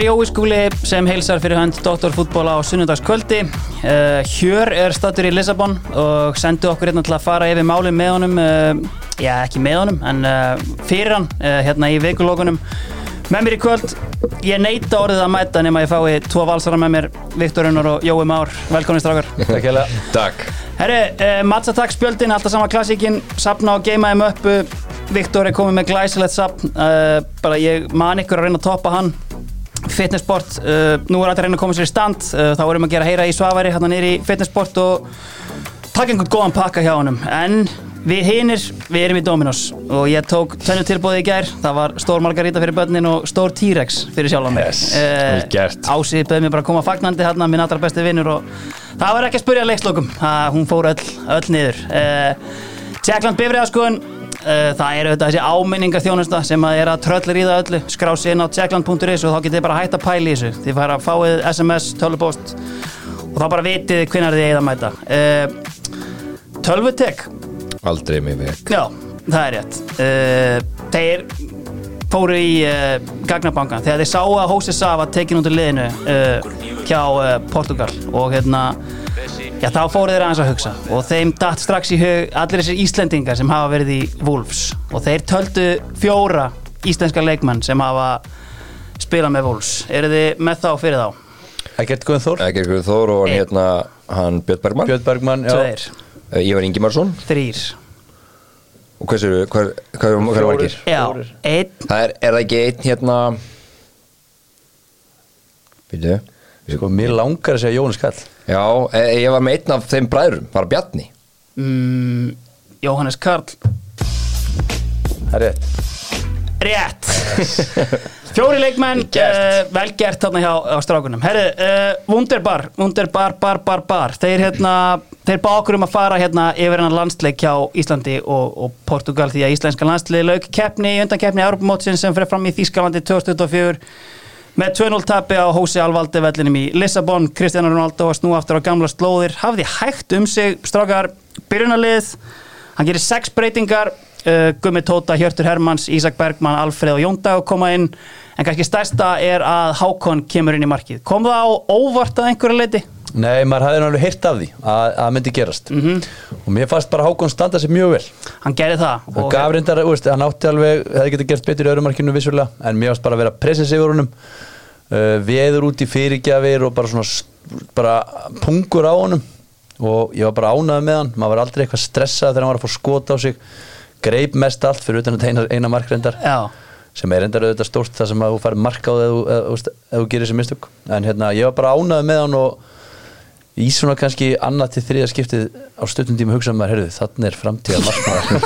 er Jói Skúli sem heilsar fyrir hönd Doktorfútból á sunnundagskvöldi. Uh, Hjör er stattur í Lissabon og sendu okkur hérna til að fara yfir málið með honum, uh, já ekki með honum, en uh, fyrir hann hérna í veikulókunum. Með mér í kvöld, ég neyta orðið að mæta nema ég fái tvo valsara með mér, Viktor Unnar og Jói Már. Velkomin strákar. Takk hella. Takk. Herri, Matsatak spjöldin, alltaf sama klassíkin, sapna og geimaðum uppu. Viktor er komið með glæsilegt sapn, bara ég man ykkur að reyna að toppa hann fitnessport, uh, nú er alltaf reyna að koma sér í stand uh, þá erum við að gera heyra í Svavari hérna nýri í fitnessport og taka einhvern góðan pakka hjá honum. En við hinnir, við erum í Dominos og ég tók tönnu tilbúið í gær. Það var stór margarita fyrir börnin og stór T-Rex fyrir sjálf á mig. Yes, uh, Ási beði mér bara að koma fagnandi hérna minn allra besti vinnur og það var ekki að spurja leikslokum, hún fór öll, öll niður. Tjekkland Eh, það er auðvitað þessi áminningarþjónusta sem að er að tröllir í það öllu skrási inn á checkland.is og þá getið bara hægt að pæli þessu. Þið fara að fáið SMS, tölvupost og þá bara vitið hvernig þið að mæta. Uh, Tölvutek. Aldrei mig vekk Já, það er rétt. Uh, Þeir fóru í uh, Gagnabankan þegar þeir sáu að Hósi Sá var tekin út í liðinu hjá Portugal og hérna Já, þá fóru þeir aðeins að hugsa og þeim dætt strax í hug allir þessir Íslendingar sem hafa verið í Wolves og þeir töldu fjóra íslenska leikmenn sem hafa spilað með Wolves. Eru þið með þá fyrir þá? Ekkert Guðn Þór. Ekkert Guðn Þór og hann hérna, hann Björn Bergman. Björn Bergman, já. Tveir. Eh, Ívar Ingimarsson. Þrýr. Og hvað séu, hvað er það margir? Já, einn. Það er, er það ekki einn hérna, byrju, sko, mér langar að segja Jónas Kall. Já, eh, ég var með einn af þeim bræðurum, bara Bjarni. Mm, Jóhannes Karl. Það er rétt. Rétt. Fjóri leikmenn, uh, vel gert þarna hjá á strákunum. Herri, uh, Wunderbar, Wunderbar, bar, bar, bar. Þeir hérna, þeir bá okkur um að fara hérna yfir hennar landsleik hjá Íslandi og, og Portugal því að íslenska landsleik lauk keppni undan keppni Europamótsin sem fyrir fram í Þýskalandi 2024 með 2-0 tapi á Hósi Alvaldi vellinum í Lissabon, Cristiano Ronaldo var snú aftur á gamla slóðir, hafði hægt um sig strákar byrjunarlið hann gerir sex breytingar uh, Gummi Tóta, Hjörtur Hermanns, Ísak Bergman Alfred og Jóndag koma inn en kannski stærsta er að Hákon kemur inn í markið, kom það á óvart að einhverja leiti? Nei, maður hafði náttúrulega heyrt af því að það myndi gerast. Mm -hmm. og mér fannst bara Hákon standa sér mjög vel. Hann gerði það Hann gaf reyndar, hann átti alveg, hefði getið gert betur í örumarkinu vissulega, en mér fannst bara að vera presens yfir honum. Uh, veður út í fyrirgjafir og bara svona bara pungur á honum. Og ég var bara ánað með hann. Maður var aldrei eitthvað stressað þegar hann var að fá skota á sig. Greip mest allt fyrir utan þetta eina, eina markrendar sem er endar auðvitað stórt það sem að þú farir marka á þegar þú gerir þessi mistök. En hérna ég var bara ánað með hann og í svona kannski annað til þriða skiptið á stöldum tíma hugsaðum maður, herruði, þannig er framtíða markmaður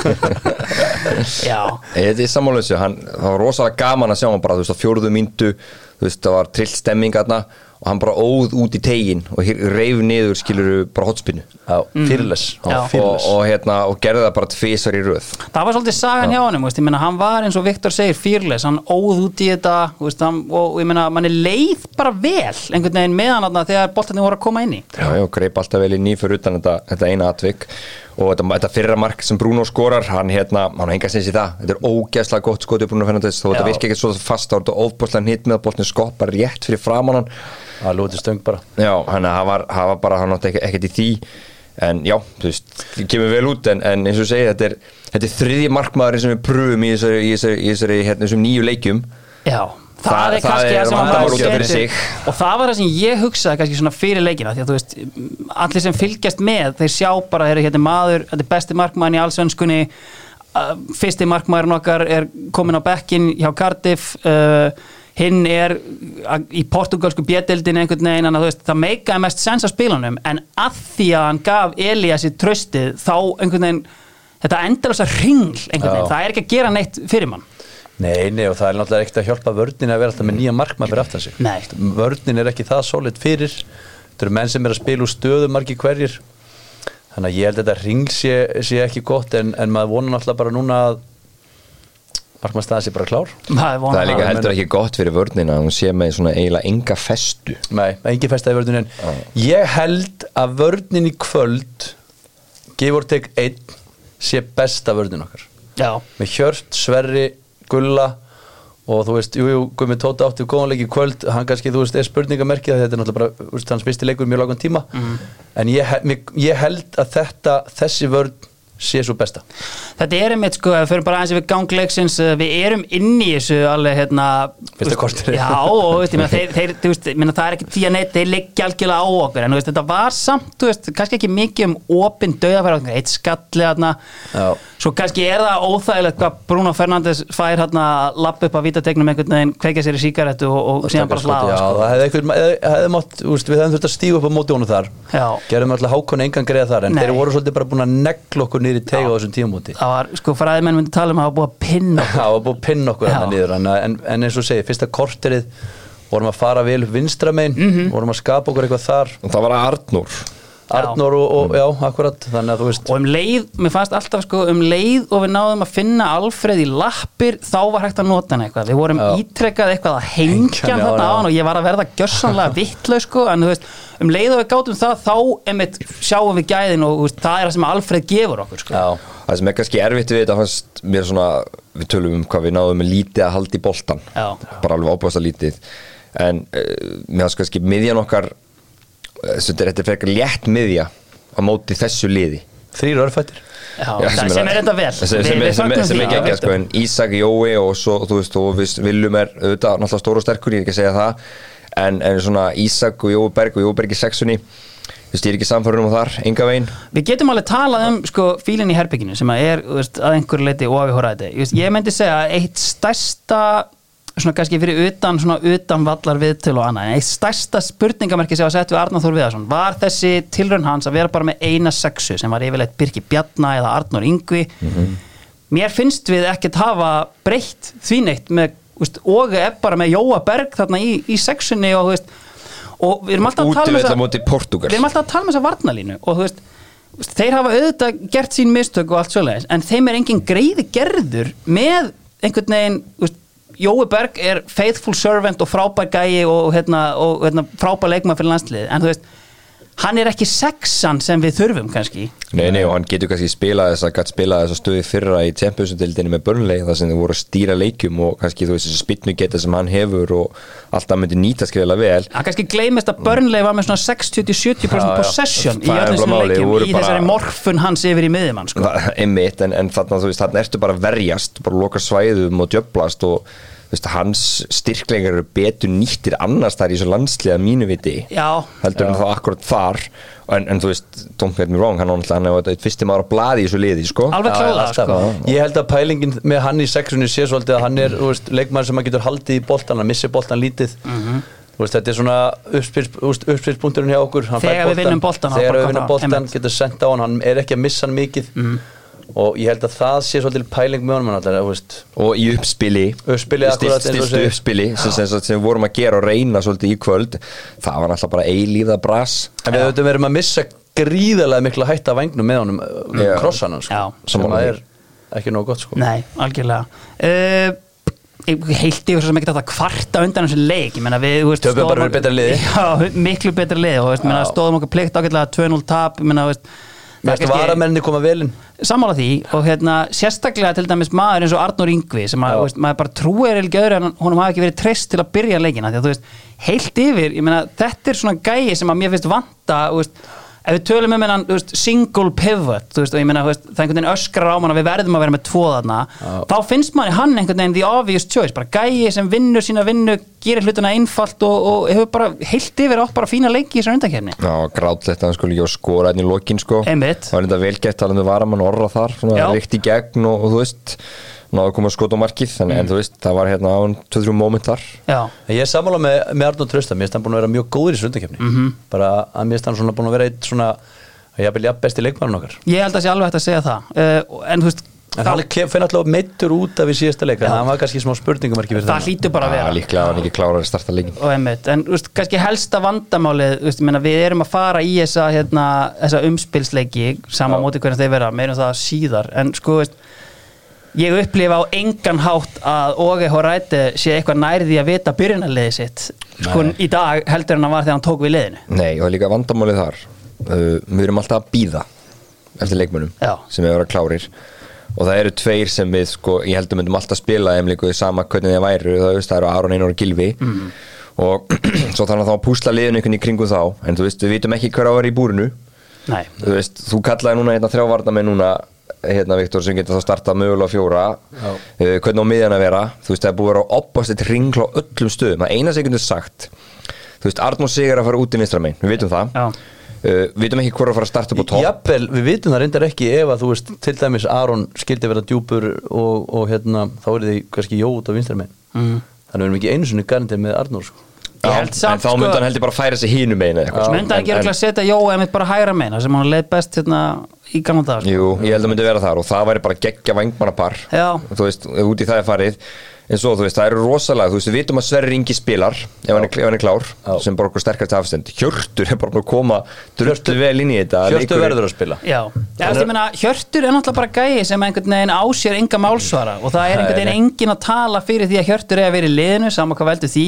Já. Þetta er sammálauðs, það var rosalega gaman að sjá hann bara, þú veist, á fjóruðu myndu þú veist, það var trillt stemming aðna og hann bara óð út í tegin og reyf niður, skiluru, bara hotspinnu mm. fyrirles og, og, hérna, og gerði það bara tvísar í röð. Það var svolítið sagan hjá hann ég meina, hann var eins og Viktor segir fyrirles hann óð út í þetta veist, hann, og ég meina, mann er leið bara vel einhvern veginn meðan þarna þegar boltarnir voru að koma inn í. Já, já, greip alltaf vel í nýfur utan þetta, þetta eina atvik og þetta, þetta fyrra mark sem Bruno skorar hann hérna, hann hengar sinns í það. Þetta er ógeðslega gott skotið Bruno Fernandes. Þó þetta virkir ekki svo fast, er þetta ofbúrslega hitt með að boltin skott bara rétt fyrir framann það lúti stöng bara. Já, hann var, var bara, hann átti ekkert í því. En já, þú veist, það kemur vel út en, en eins og segja, þetta er, þetta er þriði markmaður sem við pröfum í þessari, í þessari, í þessari hérna, nýju leikjum. Já Það, það er kannski það sem hann setur og það var það sem ég hugsaði kannski svona fyrir leikina því að þú veist, allir sem fylgjast með þeir sjá bara, þeir eru hérna maður þetta er besti markmann í allsvönskunni uh, fyrsti markmann okkar er komin á bekkin hjá Cardiff uh, hinn er í portugalsku bjettildin einhvern veginn en veist, það meikaði mest sens að spilunum en að því að hann gaf Eliassi tröstið þá einhvern veginn þetta endur þess að ringl einhvern veginn, það er ekki að gera neitt fyrir mann Nei, nei og það er náttúrulega ekkert að hjálpa vördnin að vera alltaf með nýja markmann fyrir aftan sig. Nei. Vördnin er ekki það solid fyrir. Þetta eru menn sem er að spila úr stöðu margi hverjir. Þannig að ég held að þetta ring sé, sé ekki gott en, en maður vonar náttúrulega bara núna að markmannstæðan sé bara klár. Það er líka heldur ekki gott fyrir vördnin að hún sé með svona eiginlega enga festu. Nei, engi festa í vördnin ah. Ég held að vördnin í kvöld gefur teg einn sé besta vördnin okkar. Já. með Hjört, Sverri Gulla og þú veist, jú, jú, Gumi Tóta átti góðanleiki kvöld, hann kannski, þú veist, er spurningamerkið þetta er náttúrulega bara, þú veist, hans fyrsti leikur mjög langan tíma, Mhm. en ég, ég held að þetta, þessi vörn sé svo besta. Þetta er einmitt sko, við fyrir bara aðeins við gangleiksins, uh, við erum inn í þessu alveg hérna Fyrsta korterið. Já, og veist, meina, þeir, þeir, þú veist, meina, það er ekki að neitt, þeir liggja algjörlega á okkur en veist, þetta var samt, þú veist, kannski ekki mikið um opin döðafæra, eitt skalli hérna, svo kannski er það óþægilegt hvað Bruno Fernandes fær hérna lapp upp að vítategnum einhvern veginn, kveikja sér í síkaretu og, og síðan bara hlaða Já, sko. það hefði eitthvað, hefði, hefði mátt, þú veist, við hefðum þurft að stíga upp á móti að í teg á þessum tímamóti Það var, sko, fræðimenn myndi tala um að það var búið að pinna okkur. Það var búin að pinna okkur Já. hérna niður en, en, en eins og segið, fyrsta korterið vorum að fara vel upp vinstramein Mhm. vorum að skapa okkur eitthvað þar og það var Arnur Arnór og, og já, akkurat þannig að þú veist og um leið, mér fannst alltaf sko um leið og við náðum að finna Alfreð í lappir þá var hægt að nota hann eitthvað. Við vorum Já. ítrekkað eitthvað að hengja hann þarna á hann og ég var að verða gjössanlega vittlaug sko en þú veist, um leið og við gátum það þá einmitt sjáum við gæðin og veist, það er það sem Alfreð gefur okkur sko. Já, það sem er kannski erfitt við þetta fannst mér svona, við tölum um hvað við náðum með lítið að halda í boltan Já. bara alveg ábúðast lítið. En uh, mér fannst kannski miðjan okkar þetta er frekar létt miðja á móti þessu liði. Þrýr örfættir. Sem er þetta vel. Sem, sem, Við- sem, við sem, fögnum sem því, er já. geggjað sko, en Ísak, Jói og svo, þú veist, og viljum er auðvitað náttúrulega stóra og sterkur, ég er ekki að segja það. En, en svona Ísak og Jói Berg og Jói Berg í sexunni þú veist, ég er ekki samfærunum á þar, enga veginn. Við getum alveg talað um sko, fílinn í herbygginu sem að er þú veist, að einhverju leiti og að við hóraði þetta ég myndi segja að eitt stærsta svona kannski fyrir utan svona utan vallar viðtöl og annað. En eitt stærsta spurningamerki sem var sett við Arnar Þór Viðarsson var þessi tilraun hans að vera bara með eina sexu sem var yfirleitt Birki Bjarna eða Arnur Yngvi. Mér finnst við ekkert hafa breytt því neitt með úst, og er bara með Jóa Berg þarna í, í sexunni og, þú veist, og við erum alltaf að tala um alltaf að tala um þessa varnalínu og þú veist, þeir hafa auðvitað gert sín mistök og allt svoleiðis en þeim er engin greiði gerður með einhvern veginn Jói Berg er faithful servant og frábær gæi og, hérna, og hérna, frábær leikmann fyrir landslið en þú veist, hann er ekki sexan sem við þurfum kannski Nei, nei, og hann getur kannski spilað þess að gætt spilað þess að stöði fyrra í Champions-dildinni með börnleik þar sem þið voru að stýra leikjum og kannski þú veist þessi spytnu geta sem hann hefur og alltaf myndi nýta skriflega vel hann kannski gleymist að Burnley var með svona 60-70% Já, já. possession í Það öllum bara málið, leikjum í bara- þessari morfun hans yfir í miðjumann sko. Það- einmitt, en, en þarna þú veist, þarna ertu bara að verjast bara loka svæðum og djöblast og veist, hans styrklingar eru betur nýttir annars þar í þessu landsliða mínu viti Já. heldur en þá akkurat þar. En, en þú veist, don't get me wrong hann er fyrsti maður að blaði í þessu liði sko. alveg Já, kláða sko. Ég held að pælingin með hann í sexunni sé svolítið að hann er leikmann sem að getur haldið í boltan hann missir boltan lítið. Mhm. Þú veist, þetta er svona uppspilspunkturinn hjá okkur Hann fær Þegar við vinnum boltann, þá þegar við vinnum boltan getur sendt á hann, hann er ekki að missa hann mikið og ég held að það sé svolítið pæling með honum alltaf, þú veist. Og í uppspili. Segir. uppspili sem, sem, sem, vorum að gera og reyna svolítið í kvöld. Það var náttúrulega bara eilíða bras. En við höfum verið að missa gríðarlega miklu hætta af vangnum með honum Já. krossan sko, sem Sammála að því. er ekki nóg gott sko. Nei, algjörlega. Uh, Heilt yfir sem ekki þetta kvarta undan þessu leik. Ég meina við þú veist, Töpuðum stóðum bara okkur- betra liði. Já, miklu betra liði og veist, stóðum okkur plikt ágætlega 2-0 tap. Ég meina, veist, kannski- varamenni koma velinn sammála því og hérna sérstaklega til dæmis maður eins og Arnur Yngvi sem að, veist, maður bara trúir ekki öðru en honum hafi ekki verið treyst til að byrja leikina því að þú veist, heilt yfir, ég meina þetta er svona gæi sem að mér finnst vanta þú veist, ef við tölum um hennan single pivot, þú veist, og ég meina þú veist, það er einhvern veginn öskrar á mann að við verðum að vera með tvo þarna, þá finnst manni hann einhvern veginn the obvious choice, bara gæi sem vinnur sína vinnu, gerir hlutuna einfalt og, og hefur bara heilt yfir átt bara fína leiki í þessar undakefni Já, grátlegt að hann skulle ekki að skora enn í lokin sko. Einmitt. Það var þetta vel gert talað um varamann orra þar, ríkt í gegn og, og þú veist, náðu að koma að skota á markið þannig en þú veist, það var hérna á hann 2-3 moment þar Já, Ég er sammála með, með Arnóð Trausta, mér finnst hann búin að vera mjög góður í sundakefni Mhm. -hmm. bara að mér finnst hann svona búin að vera eitt svona ég vil jafn besti leikmann okkar. Ég held að sé alveg hægt að segja það. Uh, en þú veist, En er- fer náttúrulega meittur út af í síðasta leik þannig að hann var kannski smá spurningumarki fyrir það hlýtur bara að vera. Líklega að hann ekki klárar að starta leikin og einmitt, en úst, kannski helsta vandamálið úst, menna, við erum að fara í þessa, hérna, þessa umspilsleiki sama móti hvernig þeir vera, meirum það síðar. En sko veist, ég upplifa á engan hátt að Óge Horæti sé eitthvað nærði að vita byrjunarliði sitt sko í dag heldur hann að var þegar hann tók við liðinu. Nei, og líka vandamálið þar uh, Við erum alltaf að býða eftir leikmönnum Já. sem er að klárir. Og það eru tveir sem við sko, ég heldur myndum alltaf spila þeim líka í sama hvernig þeir væru það, það eru Aron Einar og Gilvi Mhm. og svo þannig að þá púsla liðinu einhvern í kringum þá. En þú veist, við vitum ekki hver á að vera í búrinu. Nei, þú veist, þú kallaði núna hérna þrjávarna með núna hérna Viktor sem getur þá startað mögulega fjóra. Uh, hvernig á miðjan að vera? Þú veist, það er búið að vera á oppostit ringl á öllum stöðum. Það eina getur sagt þú veist, Arnór Sigur að fara út í vinstramein við vitum það. Já. Uh, við vitum ekki hvort að fara að starta upp á topp. Jafnvel, við vitum það reyndar ekki ef að þú veist, til dæmis Aron skildi vera djúpur og, og hérna, þá er þið kannski jó út á vinstra megin. Mhm. þannig við erum ekki einu sinni garantið með Arnór sko. Ég Já, held samt, en þá sko- myndi hann heldur bara að færa sig hínu megin eða eitthvað myndi hann ekki örugglega setja Jóa einmitt bara hægra meina sem hann leið best hérna í gamla dag sko. Jú, ég held að myndi vera þar og það væri bara geggja vangmannapar þú veist, út í það er farið en svo, þú veist, það eru rosalega, þú veist, við vitum að Sverri Ingi spilar ef hann er, ef hann er klár Já. sem bara okkur sterkast afstend Hjörtur er bara búin að koma dröldu vel inn í þetta Hjörtu Leikurinn- verður að spila. Já, Já ég meina, Hjörtur er náttúrulega bara gæi sem einhvern veginn á sér enga málsvara og það er einhvern veginn engin að tala fyrir því að Hjörtur er að vera í liðinu saman hvað veldur því.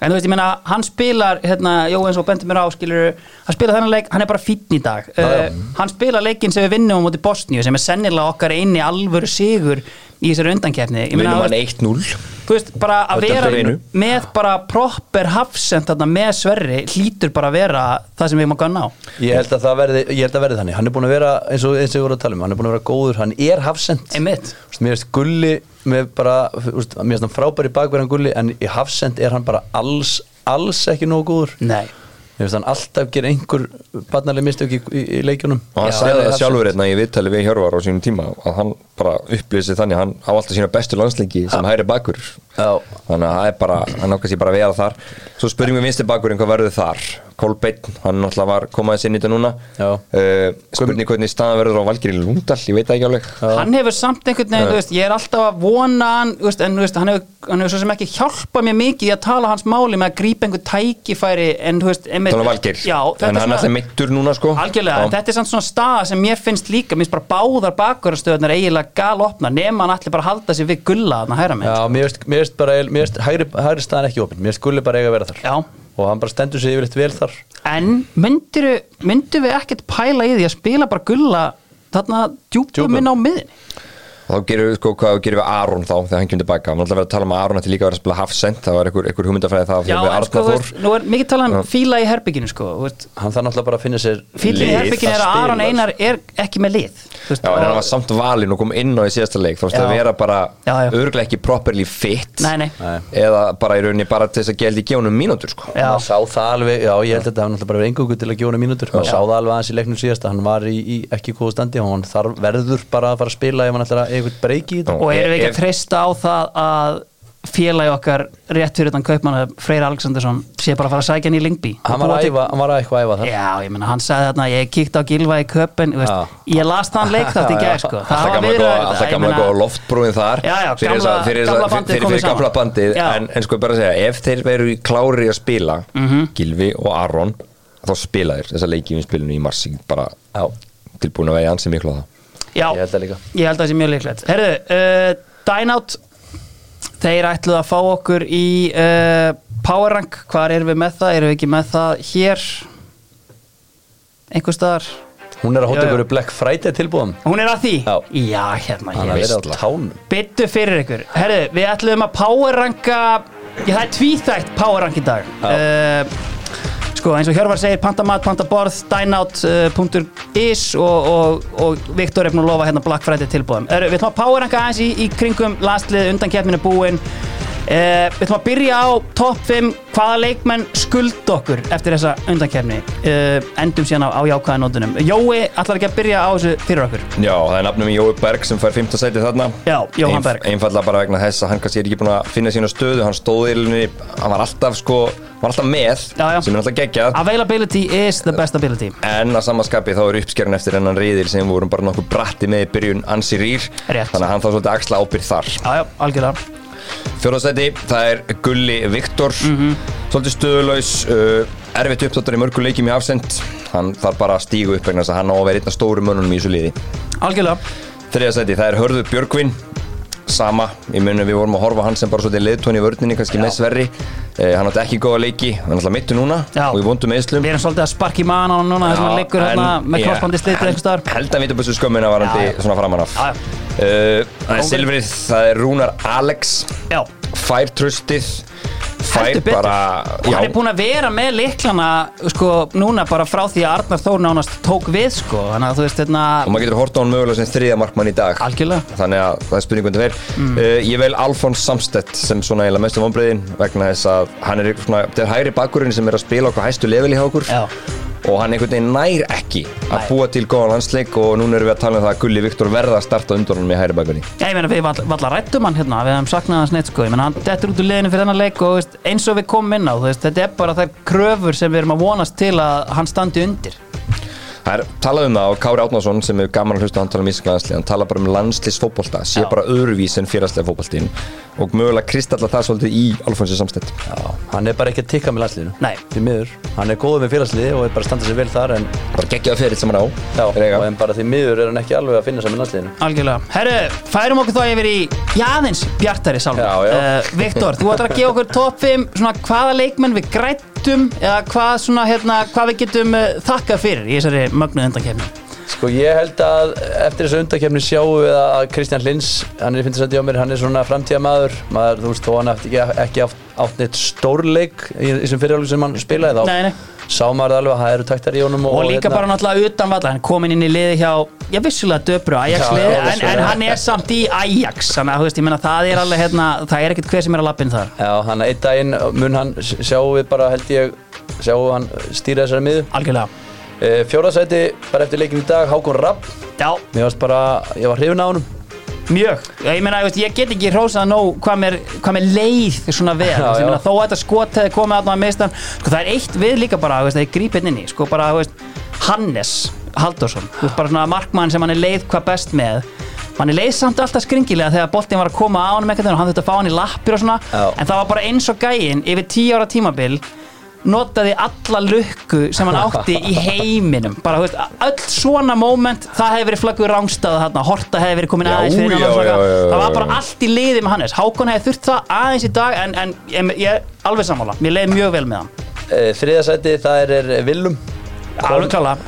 En þú veist, ég meina, hann spilar hérna, Jó eins og bendur mér á, skilur hann spilar þennan leik, hann er bara fínn í dag. Uh, hann spilar leikin sem við vinnum á móti Bosníu sem er sennilega okkar eini alvöru sigur í þessari undankefni Ég vinnum þú hann veist, 1-0 þú veist, bara að er vera með bara proper hafsend þarna með Sverri hlýtur bara að vera það sem við erum að gunna á. Ég held að það verði, ég held að verði þannig. Hann er búin að vera, eins og, eins og við vorum að tala um Hann er búin að vera góður, hann er hafsend. Mér finnst gulli Mér finnst hann frábæri bakverðan gulli En í hafsend er hann bara alls, alls ekki nógu góður. Nei Mér finnst hann alltaf gera einhver barnarlega mistök í, í, í leikjunum. Og hann sagði það sjálfur hérna í viðtali við Hjörvar á sínum tíma að hann bara upplýði sig þannig að hann á alltaf sína bestu landsleiki sem hæri bakur. Já. þannig að hann ákast ég bara að vera þar. Svo spurning við vinsti bakurinn hvað verður þar Kolbeinn, hann náttúrulega var komaðið sinni þetta núna. Uh, spurning hvernig staðan verður á Valgeri Lúndal ég veit ekki alveg. Hann hefur samt einhvern veginn, þú veist, ég er alltaf að vona hann, veist, en veist, hann hefur, hann hefur svo sem ekki hjálpað mér mikið í að tala hans máli með að grípa einhver tækifæri en þú veist, einmitt, Þannig Valgeir, já, en hann er alltaf meittur núna sko. Algjörlega, þetta er samt svona staða sem mér finnst líka, mér finnst bara báðar bakverðarstöðunar eiginlega galopna, nema hann allir bara að halda sig við gulla þarna hæra með Já, mér finnst, mér finnst bara, mér finnst hægri, hægri staðan ekki opinn Mér finnst gulli bara eiga að vera þar. Já. Og hann bara stendur sig yfirleitt vel þar. En myndir, myndir við ekkert pæla í því að spila bara gulla þarna djúpum inn á miðin þá gerum við sko hvað gerum við Aron þá þegar hann kemur tilbaka, hann ætla að vera að tala um að Aron ætti líka að vera að spila hafsend, það var einhver, einhver hugmyndafræði það Já, við en sko, veist, nú er mikið talað um fíla í herbygginu sko, þú veist, Hann þarf náttúrulega bara að finna sér fíla í herbygginu er að. Aron Einar er ekki með lið veist, Já, en hann var samt valinn og kom inn á í síðasta leik þá veist Já. að vera bara Já, já. örglega ekki properly fit Nei, nei. Eða bara í rauninni bara til þess að geldi gefa honum mínútur sko. Já. Eitthvað breyki í þetta. Og erum við ekki að treysta á það að félagi okkar rétt fyrir þann kaupmann Freyr Alexandersson sé bara að fara að sækja hann í Lingby hann var að æfa, hann var að eitthvað að æfa það Já, ég meina, hann sagði þarna, ég kíkti á Gilva í köpun, ég las þann leik þátt í gær, sko. Það alltaf gamla góða, loftbrúin þar. Já, já, fyrir gamla- fyrir gamla bandið fyrir- fyrir gamla bandið. En, en sko bara að segja, ef þeir veru klári að spila Mhm. Gilvi og Aron þá spila þeir þessa leiki við spilinu í mars bara Já. tilbúin að vega ansi miklu á það Já, Ég held það líka. Ég held að það sé mjög líklegt Herðu, uh, Dynout Þeir ætluðu að fá okkur í uh, Power Rank Hvar erum við með það? Erum við ekki með það hér? Einhver staðar? hún er að hóta ykkur Black Friday tilbúðum Hún er að því? Já. Já, hérna hann ég er verið á tánum Byttu fyrir ykkur Herðu, við ætluðum að Power Ranka Já, það er tvíþægt Power Rank í dag uh, Sko, eins og Hjörvar segir Pantamat, Pantaborð, Dynout.is og, og, og Viktor er búin að lofa hérna Black Friday tilbúðum Við ætlum að Power Ranka aðeins í, í kringum landslið undan keppninu búin Uh, við ætlum að byrja á topp 5 hvaða leikmenn skuld okkur eftir þessa undankefni uh, endum síðan á, á jákvæða nótunum. Jói ætlar ekki að byrja á þessu fyrir okkur? Já, það er nafnum Jói Berg sem fær 15 sæti þarna. Já, Jóhann Berg. Einfallega bara vegna þess að hann kannski er ekki búin að finna sína stöðu. Hann stóð í ilunni, hann var alltaf sko var alltaf með, Já, já. sem er alltaf geggjað. Availability is the best ability. En að samaskapi þá er uppskerinn eftir hennan reyðil sem vorum bara nokkuð bratti með í byrjun ansi rýr. Rétt. Þannig að hann þá svolítið axla ábyrð þar. Já, já, algjörlega Fjóðarsæti, það er Gulli Viktor. Mhm. Svolítið stöðulaus uh, Erfitt uppdáttur í mörgu leikjum í afsend. Hann þarf bara að stígu upp vegna þess að hann á að vera einn af stóru mönnunum í þessu liði. Algjörlega. Þriðarsæti, það er Hörður Björgvin. Sama, ég muni við vorum að horfa hann sem bara svolítið leiðtóni í vörninni, kannski með Sverri. Eh, Hann átti ekki góða leiki, hann er alltaf mittu núna Já. og í vondum eðslum Við erum svolítið að sparka í mann á hann núna þess að hann liggur hérna með krossbandi slitið einhvers staðar. Held að vita búið skömmina varandi Já, já. svona framan af. Já, já. Það er Silfrið, það er Rúnar Alex. Já, Fær tröstið Fær heldur betur. bara og hann er búin að vera með liklana sko, núna bara frá því að Arnar Þór nánast tók við sko, þannig að þú veist hérna, Og maður getur hort á hann mögulega sem þriðja markmann í dag. Algjörlega. Þannig að það er spurningum til verð Mm. uh, Ég vel Alfons Samstedt sem svona eiginlega mestu vonbreiðin vegna þess að hann er svona, þetta er hægri bakkurinn sem er að spila okkur hæstu level í hjá okkur. Já. Og hann einhvern veginn nær ekki að búa til góðan landsleik og núna erum við að tala um það að Gulli Viktor verða að starta hann með hægri bakkurinn Já, ég meina við vall, valla rættum hann hérna, við hefum saknað hans neitt sko, ég meina hann dettur út úr liðinu fyrir þennan leik og veist, eins og við komum inn á, þú veist, þetta er bara þær kröfur sem við erum að vonast til að hann standi undir. Það er talað um það og Kári Átnason sem er gaman að hlusta hann tala um íslenska landslið hann tala bara um landslýsfótbolta, sé bara öðruvís en félagslega fótboltin og mögulega kristalla það svolítið í Alfonsi Samstedt Já, hann er bara ekki að tikka með landsliðinu Nei. Því miður, hann er góður með félagsliði og er bara að standa sér vel þar en, bara geggjaða ferill sem hann á já, og en bara því miður er hann ekki alveg að finna sér með landsliðinu Algjörlega. Herru, færum okkur þá yfir í jáðins bjartari salma. Já, já. Viktor, þú ætlar að gefa okkur top 5, svona hvaða leikmenn við grættum eða hvað, svona, hérna, hvað við getum uh, þakkað fyrir í þessari mögnuð undankefni. Sko ég held að eftir þessu undakefni sjáum við að Kristján Lins, hann er mér, hann er svona framtíðamaður, maður, þú veist, þó hann eftir ekki, ekki átt, átt neitt stórleik í þessum fyrirhálfum sem hann spilaði þá Nei, nei. sá maður alveg að það eru taktar í honum Og, líka bara náttúrulega utan valla, hann komin inn í liði hjá, já vissulega döpru Ajax liði, en, vissulega. en hann er samt í Ajax, þannig að þú veist, ég meina það er alveg hérna, það er ekkert hver sem er að lappin þar. Já, hann að einn daginn mun hann sjáum við bara held ég sjáum hann stýra þessari miðu Algjörlega. E, Fjórðasæti bara eftir leikin í dag Hákon Rapp. Já, Mér varst bara, ég var hrifin á honum. Mjög, ég meina, ég, get ekki hrósað nóg hvað mér, hvað mér leið svona vel, Já, já, meina, þó að þetta skot hefði komið að maður meistan, sko það er eitt við líka bara, það er grípinn inn í, sko bara, veist, Hannes Halldórsson, þú veist, bara svona markmann sem hann er leið hvað best með, hann er leið samt alltaf skringilega þegar boltinn var að koma á hann eitthvað og hann þurfti að fá hann í lappir og svona, Já. en það var bara eins og gæinn yfir tíu ára tímabil notaði alla lukku sem hann átti í heiminum. Bara, veist, öll svona moment það hefði verið flaggur rángstæða þarna Horta hefði verið komin aðeins já, já, já, það var bara allt í liði með Hannes. Hákon hefði þurft það aðeins í dag en, en ég, ég alveg sammála, mér leiði mjög vel með hann. E, Þriðasæti það er,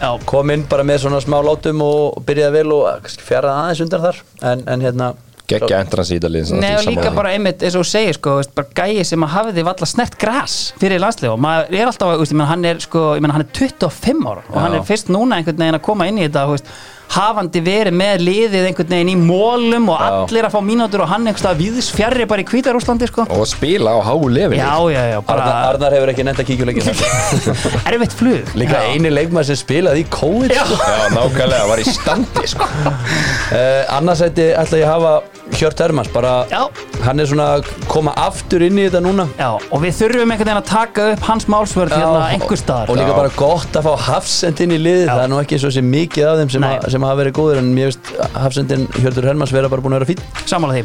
já, kom inn bara með svona smá látum og byrjaði vel og kannski fjaraði aðeins undan þar. En, en hérna geggja endrans í Ídalið Nei, og líka bara einmitt, eins og segir, sko, gæi sem að hafiði valla snert græs fyrir landslið og maður er alltaf, menn, hann er sko, ég menn, hann er 25 ára og hann er fyrst núna einhvern veginn að koma inn í þetta, veist, hafandi verið með liðið einhvern veginn í mólum og Já. allir að fá mínútur og hann einhverstað viðs fjarrir bara í Hvítarúslandi, sko. og spila á háu lefin Arnar, Arnar hefur ekki nefnt að kíkja leikin erfitt flug. Líka Já. eini leikmaður sem spilaði í COVID Já. sko. Já, nákvæmlega, var í standi sko. uh, Annarsæti ætla ég að hafa Hjört Hermans bara, Já. hann er svona að koma aftur inn í þetta núna Já, og við þurfum einhvern veginn að taka upp hans málsvörð hérna einhver staðar. og líka Já. bara gott að fá Hafsend inn í liðið Já. það er nú ekki svo mikið af þeim sem, sem hafa verið góður en mér veist Hafsendin Hjörtur Hermans vera bara búin að vera fín Sammála því.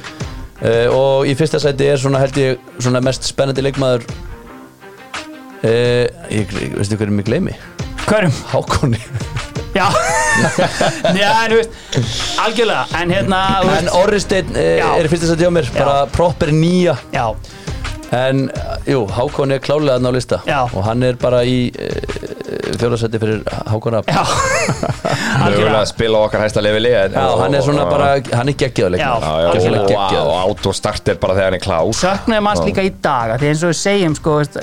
uh, og í fyrsta sæti er svona held ég svona mest spennandi leikmaður uh, ég, ég veistu hverju mig gleymi Hverjum? Hákonni Já, Já en þú veist, algjörlega, en hérna, en veist, Orri Steinn uh, Já. er í fyrsta sæti á mér bara proper nýja. Já, En, jú, Hákon er klálega þarna á lista. Já. og hann er bara í fjóðarsætti fyrir Hákon Rapp. Já, mögulega að spila á okkar hæsta leveli en- Já, hann er svona bara, hann er Algjörlega. og, autostart er bara þegar hann er klár. Söknuði manns líka í dag, af því eins og við segjum, sko, veist,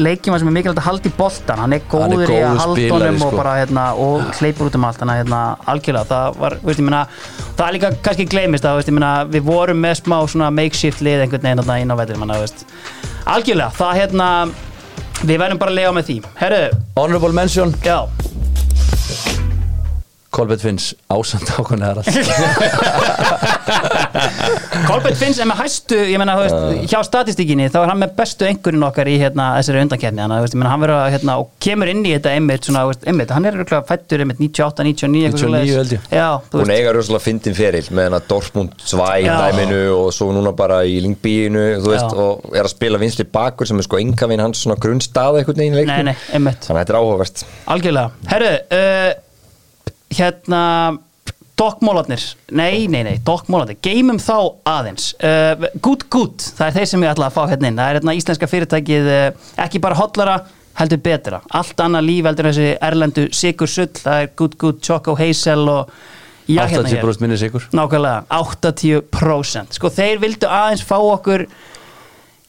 leikjum sem er mikilvægt að halda í boltan, hann er Hann góður í að halda honum og sko. bara, hérna, og hleypur út um allt, þannig að, hérna, algjörlega, það var, veist, ég meina, það er líka kannski gleymist að, veist, ég meina, við vorum með smá svona makeshift lið einhvern veginn algjörlega, það, hérna, við verðum bara að lega með því, herru, Honorable mention, já, Kolbett Finns ásand Hákon Harald Kolbett Finns er með hæstu, ég meina, þú veist, hjá statistíkinni þá er hann með bestu einhverjum okkar í hérna, þessari undankefni, að, meina, hann verður að, hérna, og kemur inn í þetta einmitt, svona, einmitt, hann er örugglega fættur einmitt 98, 99, eitthvað 99 svoleiðis. held ég. Já, hún veist, eiga rosalega fyndin feril með hennar Dortmund 2 Já. dæminu og svo núna bara í Lingbíinu og er að spila vinstri bakur sem er sko engavinn hans svona grunnstað einhvern veginn í nei, leiknum nei, einmitt, þannig að þetta er áhugavert algjörlega. Herru, uh, hérna, dokkmólarnir, nei, nei, nei, dokkmólarnir, geymum þá aðeins. Uh, good, good, það er þeir sem ég ætla að fá hérna inn. Það er hérna íslenska fyrirtækið, uh, ekki bara hotlara, heldur betra. Allt annað líf heldur þessi erlendu sigur sull, það er good, good, choco hazel og Já, hérna hér. 80% minni sigur Nákvæmlega, 80% Sko þeir vildu aðeins fá okkur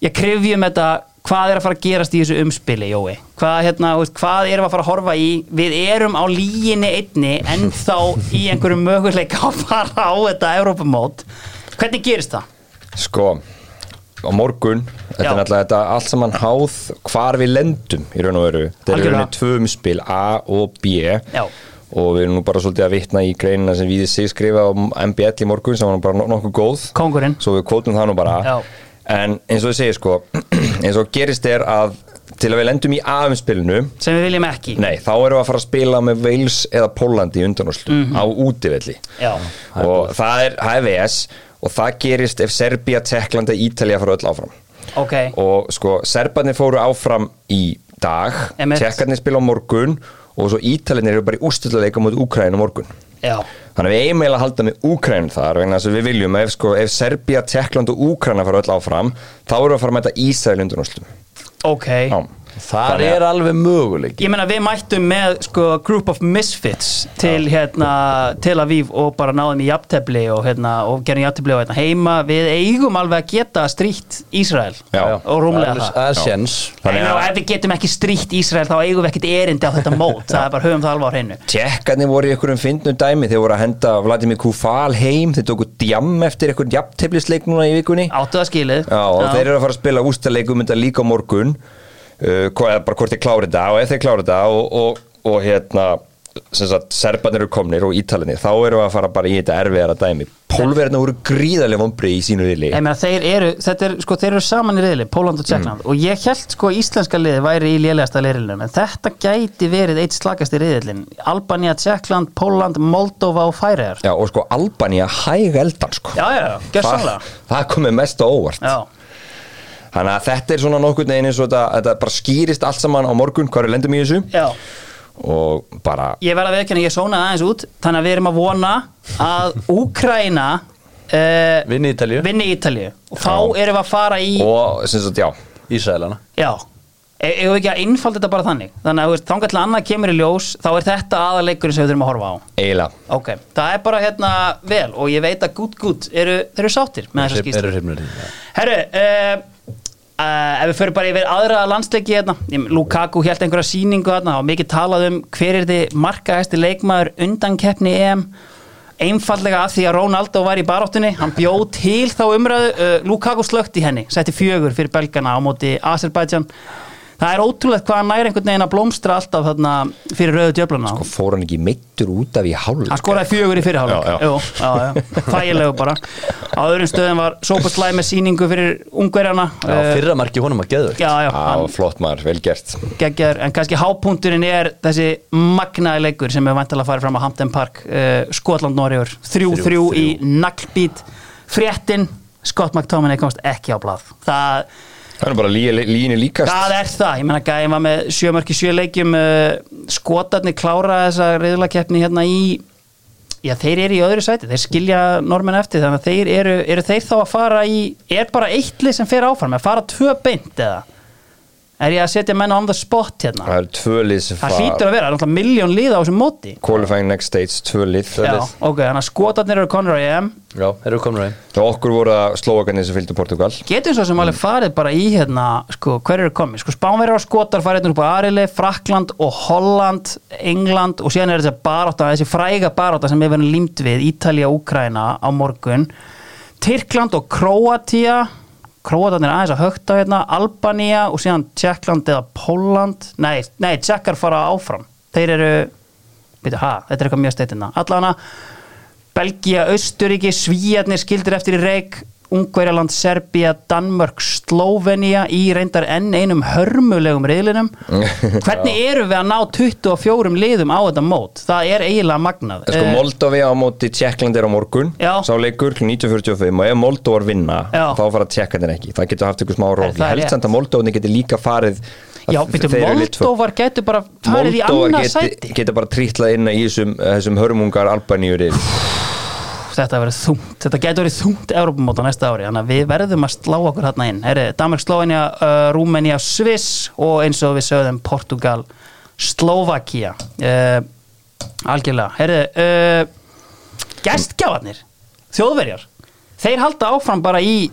Ég krifjum þetta Hvað er að fara að gerast í þessu umspili, Jói? Hvað, hérna, hvað erum við að fara að horfa í? Við erum á líginni einni En þá í einhverju möguleika að fara á þetta Evrópumót Hvernig gerist það? Sko, á morgun Þetta Já. er náttúrulega þetta allt saman háð hvar við lendum í raun og veru Þetta er Algjörlega. rauninni tvö umspil A og B Já. og við erum nú bara svolítið að vitna í greinina sem við sig skrifa á MBL í morgun sem var nú bara no- nokkuð góð Kóngurinn svo við kvótum það nú bara Já. En eins og ég segi sko eins og gerist er að til að við lendum í A-umspilinu Sem við viljum ekki. Nei, þá erum við að fara að spila með Wales eða Pólandi í undanúslu á útivelli. Já. og það er, það er VS og það gerist ef Serbia, Tekland eða Ítalía fara öll áfram. Ok, og sko, Serbarnir fóru áfram í dag. Tekkarnir spila á morgun og svo Ítalinir eru bara í úrstölduleika mot Úkræn á morgun. Já Þannig að við eigum eiginlega að halda með Úkrænum þar vegna þess að við viljum að ef, sko, ef Serbia, Tekland og Úkræna fara öll áfram þá erum við að fara að mæta Ísrael undan úrslutum. Ok Já. Það er alveg möguleik Ég meina við mættum með sko group of misfits til hérna Tel Aviv og bara náðum í jafntefli og hérna og gerum jafntefli og hérna heima. Við eigum alveg að geta strítt Ísrael Já. og rúmlega Það það. er- séns. Ef við getum ekki strítt Ísrael þá eigum við ekkert erindi á þetta mót. Það er bara höfum það alveg á hreinu. Tjekkarnir voru í einhverjum fyndnum dæmi. Þeir voru að henda Vladimir Kufal heim. Þeir tóku djam eftir einhvern jafnteflisleik núna í vikunni. Áttu það skilið. Já, þeir eru að fara að spila ústaleikum hva- eða bara hvort þeir klári þetta og ef þeir klári þetta og, og, og hérna sem sagt, serbarnir eru komnir og ítalinir þá erum við að fara bara í þetta erfiðara dæmi. Pólverðina voru gríðarlega vombri í sínu þeir eru, þetta er, sko, þeir eru saman í riðli, Póland og Tjekkland og ég held sko íslenska liði væri í lélegasta riðlinu en þetta gæti verið eitt slagast í riðlin Albania, Tjekkland, Póland, Moldova og Færiðar Já, og sko Albania hæg eldan sko. Já, já, sannlega það komið mest á óvart. Já, Þannig að þetta er svona nokkurn veginn eins og þetta, þetta bara skýrist allt saman á morgun hvað er lendum í þessu. Já. Og bara Ég verð að veðkynna, ég sónaði aðeins út þannig að við erum að vona að Úkraina uh, Vinni Ítalíu. vinni Ítalíu. Og þá Já. erum við að fara í og sem sagt já. Já, Ísraelana e eigum við ekki að innfalda þetta bara þannig? Þannig að þú veist, þangar til annað kemur í ljós þá er þetta aðaleikurinn sem við þurfum að horfa á. Eiginlega. Ok, það er bara hérna vel og ég veit að gút gút eru, eru sáttir með þessa skýrslu Eru hrifnir Herru, uh, uh, ef við fyrir bara yfir aðra landsleiki hérna, Lukaku held einhverja sýningu hérna og mikið talað um hver er þið markaðasti leikmaður undan keppni EM. Einfallega af því að Ronaldo var í baráttunni hann bjóð til þá umræðu uh, Lukaku slögt í henni, setti fjögur fyrir belgana á móti Azerbaijan það er ótrúlegt hvað hann næri einhvern veginn að blómstra alltaf þarna fyrir rauðu djöfluna. Og fór hann ekki meittur út af í hálf hann skoraði fjögur í já, þægilegu bara. Á öðrum stöðum var Sópaslæ með sýningu fyrir ungverjana. Já, fyrra marki honum að geðu já, já, hann flott maður, vel gert. Geggjar en kannski hápunkturinn er þessi magnaði leikur sem er vantilega að fara fram á Hampton Park uh, Skotland-Norjur 3-3 í naglbít. Fréttin, Scott McTominay komst ekki á blað. Það Það er bara lí- línu líkast. Það er það, ég menna gæðin var með sjömörki sjöleikjum uh, skotarnir klára þessa reyðlakeppni hérna í Já, þeir eru í öðru sæti, þeir skilja normen eftir þannig að þeir eru, eru þeir þá að fara í er bara eitt lið sem fer áfram að fara tvö beint eða er ég að setja menn on the spot hérna? Það eru tvö lið sem það hlýtur að vera, það er náttúrulega miljón lið á þessum móti. Qualifying next stage, tvö lið Já, ok, þannig að skotarnir eru konur á EM Já, eru komin reyn Og okkur voru að slóakarnir sem fylgdu Portugal. Getur svo sem alveg farið bara í hérna sko, hver eru komið, sko Spánverjar og Skotar farið hérna upp á Arili, Frakland og Holland England og síðan er þessi barátta þessi fræga barátta sem við verðum límt við Ítalía, Úkraina á morgun. Tyrkland og Króatia Króatarnir aðeins að högta hérna Albanía og síðan Tjekkland eða Póland, nei, nei, Tjekkar fara áfram, þeir eru veitu, ha, þetta er eitthvað mjög steytina allana Belgia, Austuríki, Svíjarnir skildir eftir í reik Ungverjaland, Serbia, Danmörk, Slóvenía í reyndar enn einum hörmulegum riðlinum. Hvernig eru við að ná 24 liðum á þetta mót? Það er eiginlega magnað. Sko Eh, Moldovi á móti Tjekkland er á morgun. Já. Sá leikur kl. 1945 og ef Moldovar vinna Já. þá fara Tjekkandir ekki. Það getur haft ykkur smá róf það Ég held samt að Moldovarnir getur líka farið já, tvö. Moldóvar getur bara farið í Moldóvar annað geti, sæti. getur bara trýtlað inn í þessum, þessum hörmungar Albaníur þetta verður þungt, þetta getur verið þungt Európamót á næsta ári, þannig að við verðum að slá okkur hérna inn, Heri, Danmark, Slóvenja uh, Rúmenía, Sviss og eins og við sögðum Portugal, Slovakia uh, algjörlega, herri uh, gestgjafarnir, þjóðverjar þeir halda áfram bara í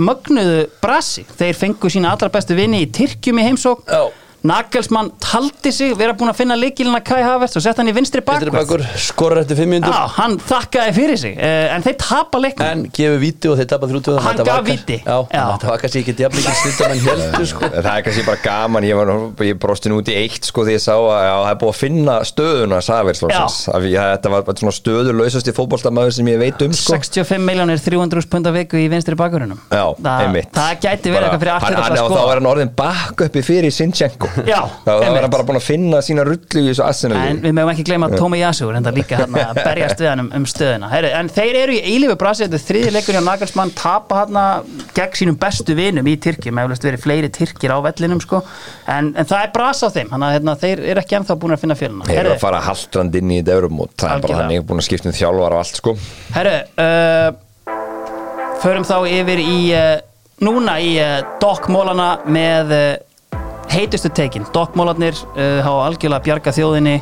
mögnuðu brasi. Þeir fengu sína allra bestu vini í Tyrkjum í heimsók Já. Nagelsmann taldi sig vera búin að finna leikilina Kai Havertz og sett hann í vinstri bakur, skorur eftir 5 minútur Já, hann þakkaði fyrir sig uh, en þeir tapa leiknum. En gefur víti og þeir tapa 30 Hann gaf Já. þetta var kannski ekki jafnleikir snittar en heldur sko Það er kannski bara gaman, ég, var, ég brosti nú út í eitt sko því ég sá að það er búið að finna stöðuna Saverslósins, þetta var bara svona stöðulausasti fótboltamaður sem ég veit um sko. 65 miljónir 300 pund að viku í vinstri bakvörunum Já, það, það gæti verið eitthvað fyrir Hann- aftur hann- að og hann Já, einmitt. hann bara búin að finna sína rullu í þessu En Arsenal við mögum ekki gleyma Tómi Yasu enda líka hann að berjast við hann um, um stöðuna. Heyri, En þeir eru í eilífu brasi Þetta er þriði leikur hjá Nagelsmann tapa hann gegn sínum bestu vinum í Tyrki með eflaust verið fleiri Tyrkir á vellinum sko. en, en það er brasa á þeim að hérna, þeir eru ekki ennþá búin að finna fjöluna Þeir eru að fara haldrand inn í þetta eurumót Það er bara Algjörlega. þannig búin að skipta um þjálfar og allt sko. Herru, uh, förum þá yfir í uh, núna í uh, dokkmólana með uh, heitustu tekin. Dokkmólarnir uh, hafa algjörlega bjarga þjóðinni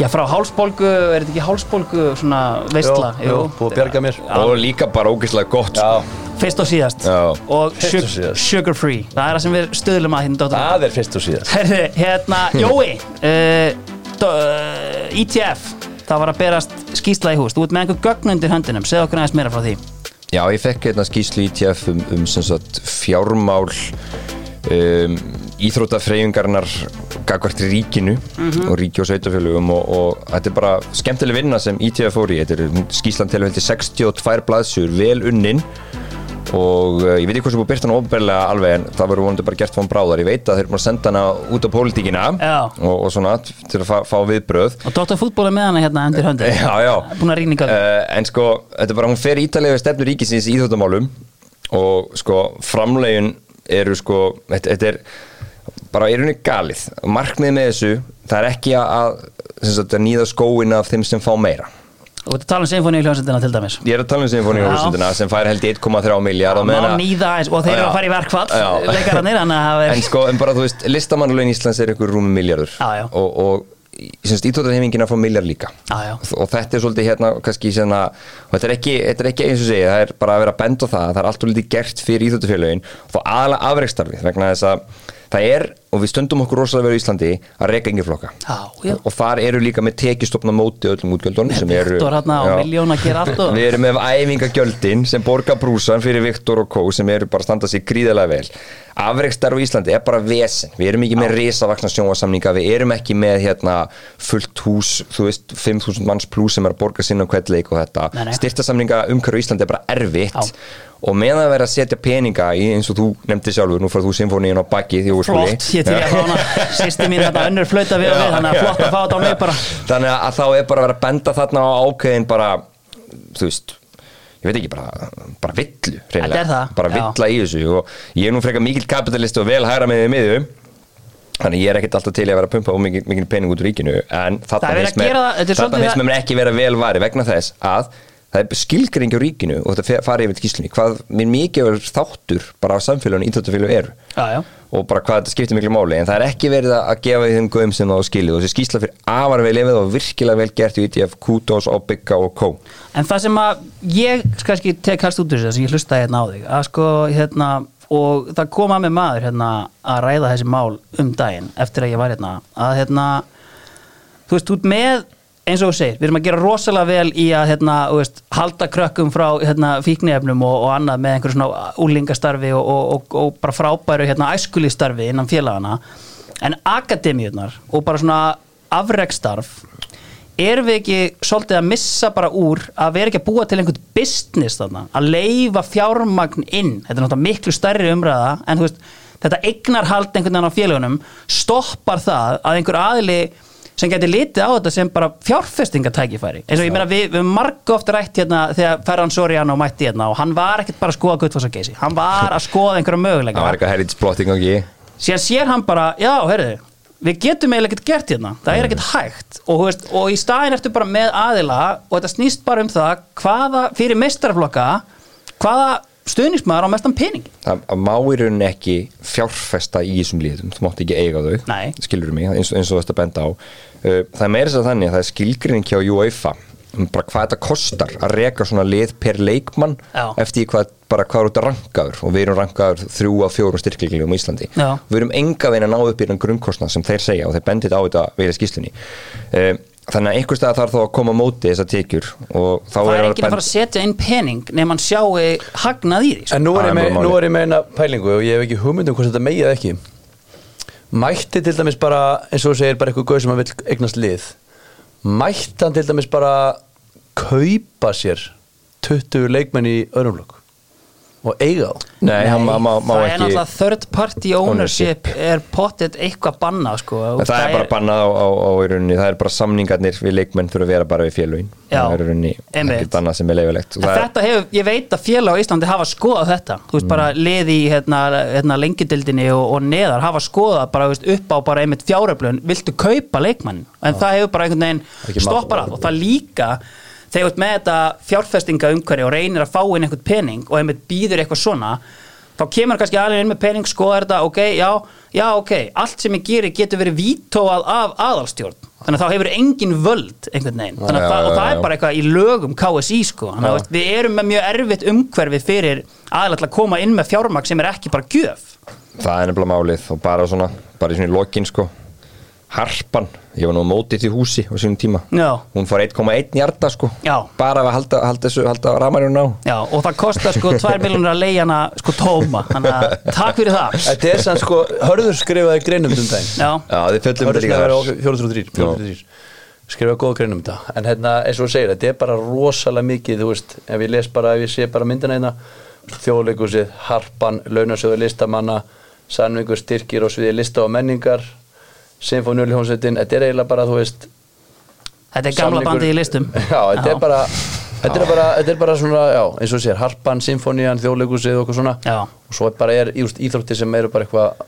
Já, frá hálsbólgu, er þetta ekki hálsbólgu svona veistla? Jú, jú, búið að bjarga mér. Já, Og líka bara ógeðslega gott sko. Já, fyrst og síðast Já. og og síðast. sugar free það er það sem við stöðlum að hérna það er fyrst og síðast Herðu, hérna, Jói uh, do, uh, ETF það var að berast skýsla í hús þú ert með einhver gögn undir höndinum, segð okkur aðeins meira frá því Já, ég fekk hérna skýslu í TF um, um sem sagt, fjármál um, íþróttafreyfingarnar gagvart ríkinu og ríki og sveitafélugum og, og þetta er bara skemmtileg vinna sem ITF fór í. Þetta er skýslan til veldi 62 blaðsjur vel unnin og uh, ég veit ekki hvað sem búið byrta hann ofberlega alveg en það verður vonandi bara gert fón bráðar. Ég veit að þeir eru búin að senda hana út á pólitíkina og, og svona til að fá, fá viðbröð og Dóttar fútból er með hana hérna Já, já. Búin að í gögn uh, En sko, þetta er bara, hún fer ítalega við stefnu ríkisins í íþjóttamálum og sko, framlegin eru sko, þetta, þetta er bara í rauninni galið. Markmið með þessu, það er ekki að, sagt, að nýða skóin af þeim sem fá meira. Og þetta tala um sinfóni í hljómsendina til dæmis. Ég er að tala um Sinfóni Já. Húsundina sem fær held í 1,3 miljard og þeir eru að fara í verkfall það En sko, en bara þú veist, listamannalögin Íslands er ykkur rúmi miljardur og, og íþjóttarhefingina fá miljard líka. Já, já. og, þetta er svolítið hérna kannski svona, og þetta er ekki, þetta er ekki eins og segja, það er bara að vera að benda á það það er allt og lítið gert fyrir íþjóttarfélögin og þá aðalega afreikstarfið vegna þess að það er, og við stöndum okkur rosalega verið í Íslandi að reyka yngi flokka. Og þar eru líka með tekistofna móti öllum útgjöldunum sem eru að og Við erum með æfingagjöldin sem borga brúsan fyrir Viktor og Kó sem eru bara að standa sig gríðalega vel. Afreikstar á Íslandi er bara vesen. Við erum ekki með risavaksna sjónvasamninga Við erum ekki með hérna fullt hús þú veist, 5.000 manns plus sem er að borga sinna hvert leik og þetta. Styrtasamninga umhverju í Íslandi er bara erfitt. Já. og meðan það verið að setja peninga í eins og þú nefndi sjálfur, ég til að fá hana. Sýsti mín þetta önnur flauta við og við þannig að flott að fá þetta á mig bara. Þannig að þá er bara að vera að benda þarna á ákveðin bara, þú veist ég veit ekki, bara, bara villu bara villa í þessu og ég er nú frekar mikill kapitalisti og vel hæra með því miðju. Þannig ég er ekkert alltaf til að vera að pumpa og mikil, mikil pening út úr ríkinu en þarna verið að mér ekki vera vel vari vegna þess að það er skilgringi á ríkinu og þetta farið yfir til skýslunni hvað mér mikið er þáttur bara á samfélaginu íþjóttafélagi eru. Já. og bara hvað þetta skiptir miklu máli. En það er ekki verið að gefa því þeim guðum sem það á skilið. Og þessi skýsla fyrir afar vel yfir og virkilega vel gert í ITF, Kudos, Obigga og Kó En það sem að ég kannski tek helst út úr þessu sem ég hlustaði hérna á þig að sko hérna og það kom að með maður hérna að ræða þessi mál um daginn eftir að ég var hérna að hérna þú veist, út með eins og þú segir, við erum að gera rosalega vel í að hérna, veist, halda krökkum frá hérna, fíknefnum og, og annað með einhverju svona úlingastarfi og, og, og, bara frábæru hérna, æskulistarfi innan félagana en akademíunar og bara svona afrekstarf erum við ekki svolítið að missa bara úr að vera ekki að búa til einhvern business þarna, að leifa fjármagn inn, þetta er náttúrulega miklu stærri umræða en veist, þetta eignarhald einhvern veginn á félagunum stoppar það að einhver aðili sem geti litið á þetta sem bara fjárfestingatækifæri eins og ég meina við, við höfum marg ofta rætt hérna þegar Ferran Soriano mætti hérna og hann var ekkert bara að skoða guttfossageysi, hann var að skoða einhverja möguleika. Var eitthvað herritsblotting og ekki síðan sér hann bara, já, heyrðu við getum eiginlega ekkert gert hérna, það er ekkert hægt. Og, veist, og í staðin ertu bara með aðila og þetta snýst bara um það hvaða, fyrir mestarflokka hvaða stuðnismæður á mestan pening. Það má í rauninni ekki fjárfesta í þessum liðum, þú mátt ekki eiga þau Nei. skilur mig, eins, eins og þetta benda á. Uh, það er meira þess að þannig að það er skilgrinning hjá UEFA. Um bara hvað þetta kostar að reka svona lið per leikmann Já. eftir hvað, bara hvað eru þetta rankaður. Og við erum rankaður þrjú af fjórum styrkleiklegum í Íslandi. Já. við erum enga veginn að ná upp í þann grunnkostnað sem þeir segja og þeir bendit á þetta við í skýslunni um, þannig að einhvers stað þarf þá að koma á móti þessar tekjur og þá Það er er enginn að fara að setja inn pening nema hann sjái hagnað í því sko. En nú er, ég er með, nú er ég með eina pælingu og ég hef ekki hugmynd um hvort þetta megið ekki. Mætti til dæmis bara eins og þú segir bara eitthvað gauð sem að vil eignast lið. Mætti hann til dæmis bara kaupa sér 20 leikmenn í öðrum flokk og eiga þá? Nei, hann má, má, má það er náttúrulega third party ownership er pottet eitthvað banna sko. En það er bara bannað á, á, á rauninni, það er bara samningarnir við leikmenn þurfa að vera bara við félögin. Já, það er rauninni ekkert annað sem er leifilegt En þetta hefur, ég veit að félag á Íslandi hafa skoðað þetta, þú veist bara Mm. liði í hérna, hérna lengidildinni og, og neðar hafa skoðað bara þú veist, upp á bara einmitt fjáröflun, viltu kaupa leikmann en það hefur bara einhvern veginn stoppar að og það líka þegar þú ert með þetta fjárfestinga umhverju og reynir að fá inn einhvern pening og einmitt býður eitthvað svona þá kemur kannski alveg inn með pening, skoðar þetta ok, já, já, ok, allt sem ég gerir getur verið vítóað af aðalstjórn. Þannig að þá hefur engin völd einhvern veginn, þannig að Já, það, og það já. er bara eitthvað í lögum KSI sko, þannig að við erum með mjög erfitt umhverfi fyrir aðalega til að koma inn með fjármagn sem er ekki bara gjöf. Það er nefnilega málið og bara svona, bara í svona lokin sko Harpan, ég var nú á mótið í húsi á sínum tíma, Já. hún fór 1,1 hjarta sko, Já. bara að halda, halda, þessu, halda ramarinn á Já, og það kostar sko 2 miljonar að leiða hana sko tóma, þannig að takk fyrir það. Þetta er sann sko, hörður skrifaði greinum um daginn. Já, Já, þið Hörður þetta líka skrifaði á þar 403 403 skrifaði góða greinum um þetta. En hérna, eins og þú segir, þetta er bara rosalega mikið þú veist, ef ég les bara, ef ég sé bara myndina hérna, þjóðleikusið Harpan, launasjóðu listamanna Sannvingur styrkir og sviði lista og menningar Sinfóniuljónsettin, þetta er eiginlega bara, þú veist þetta er gamla samningur- bandið í listum. Já, þetta er bara Þetta er, bara, þetta er bara svona, já, eins og sér Harpan, Sinfonían, þjóðleikusið og eitthvað svona. Já. og svo er bara er íþrótti sem eru bara eitthvað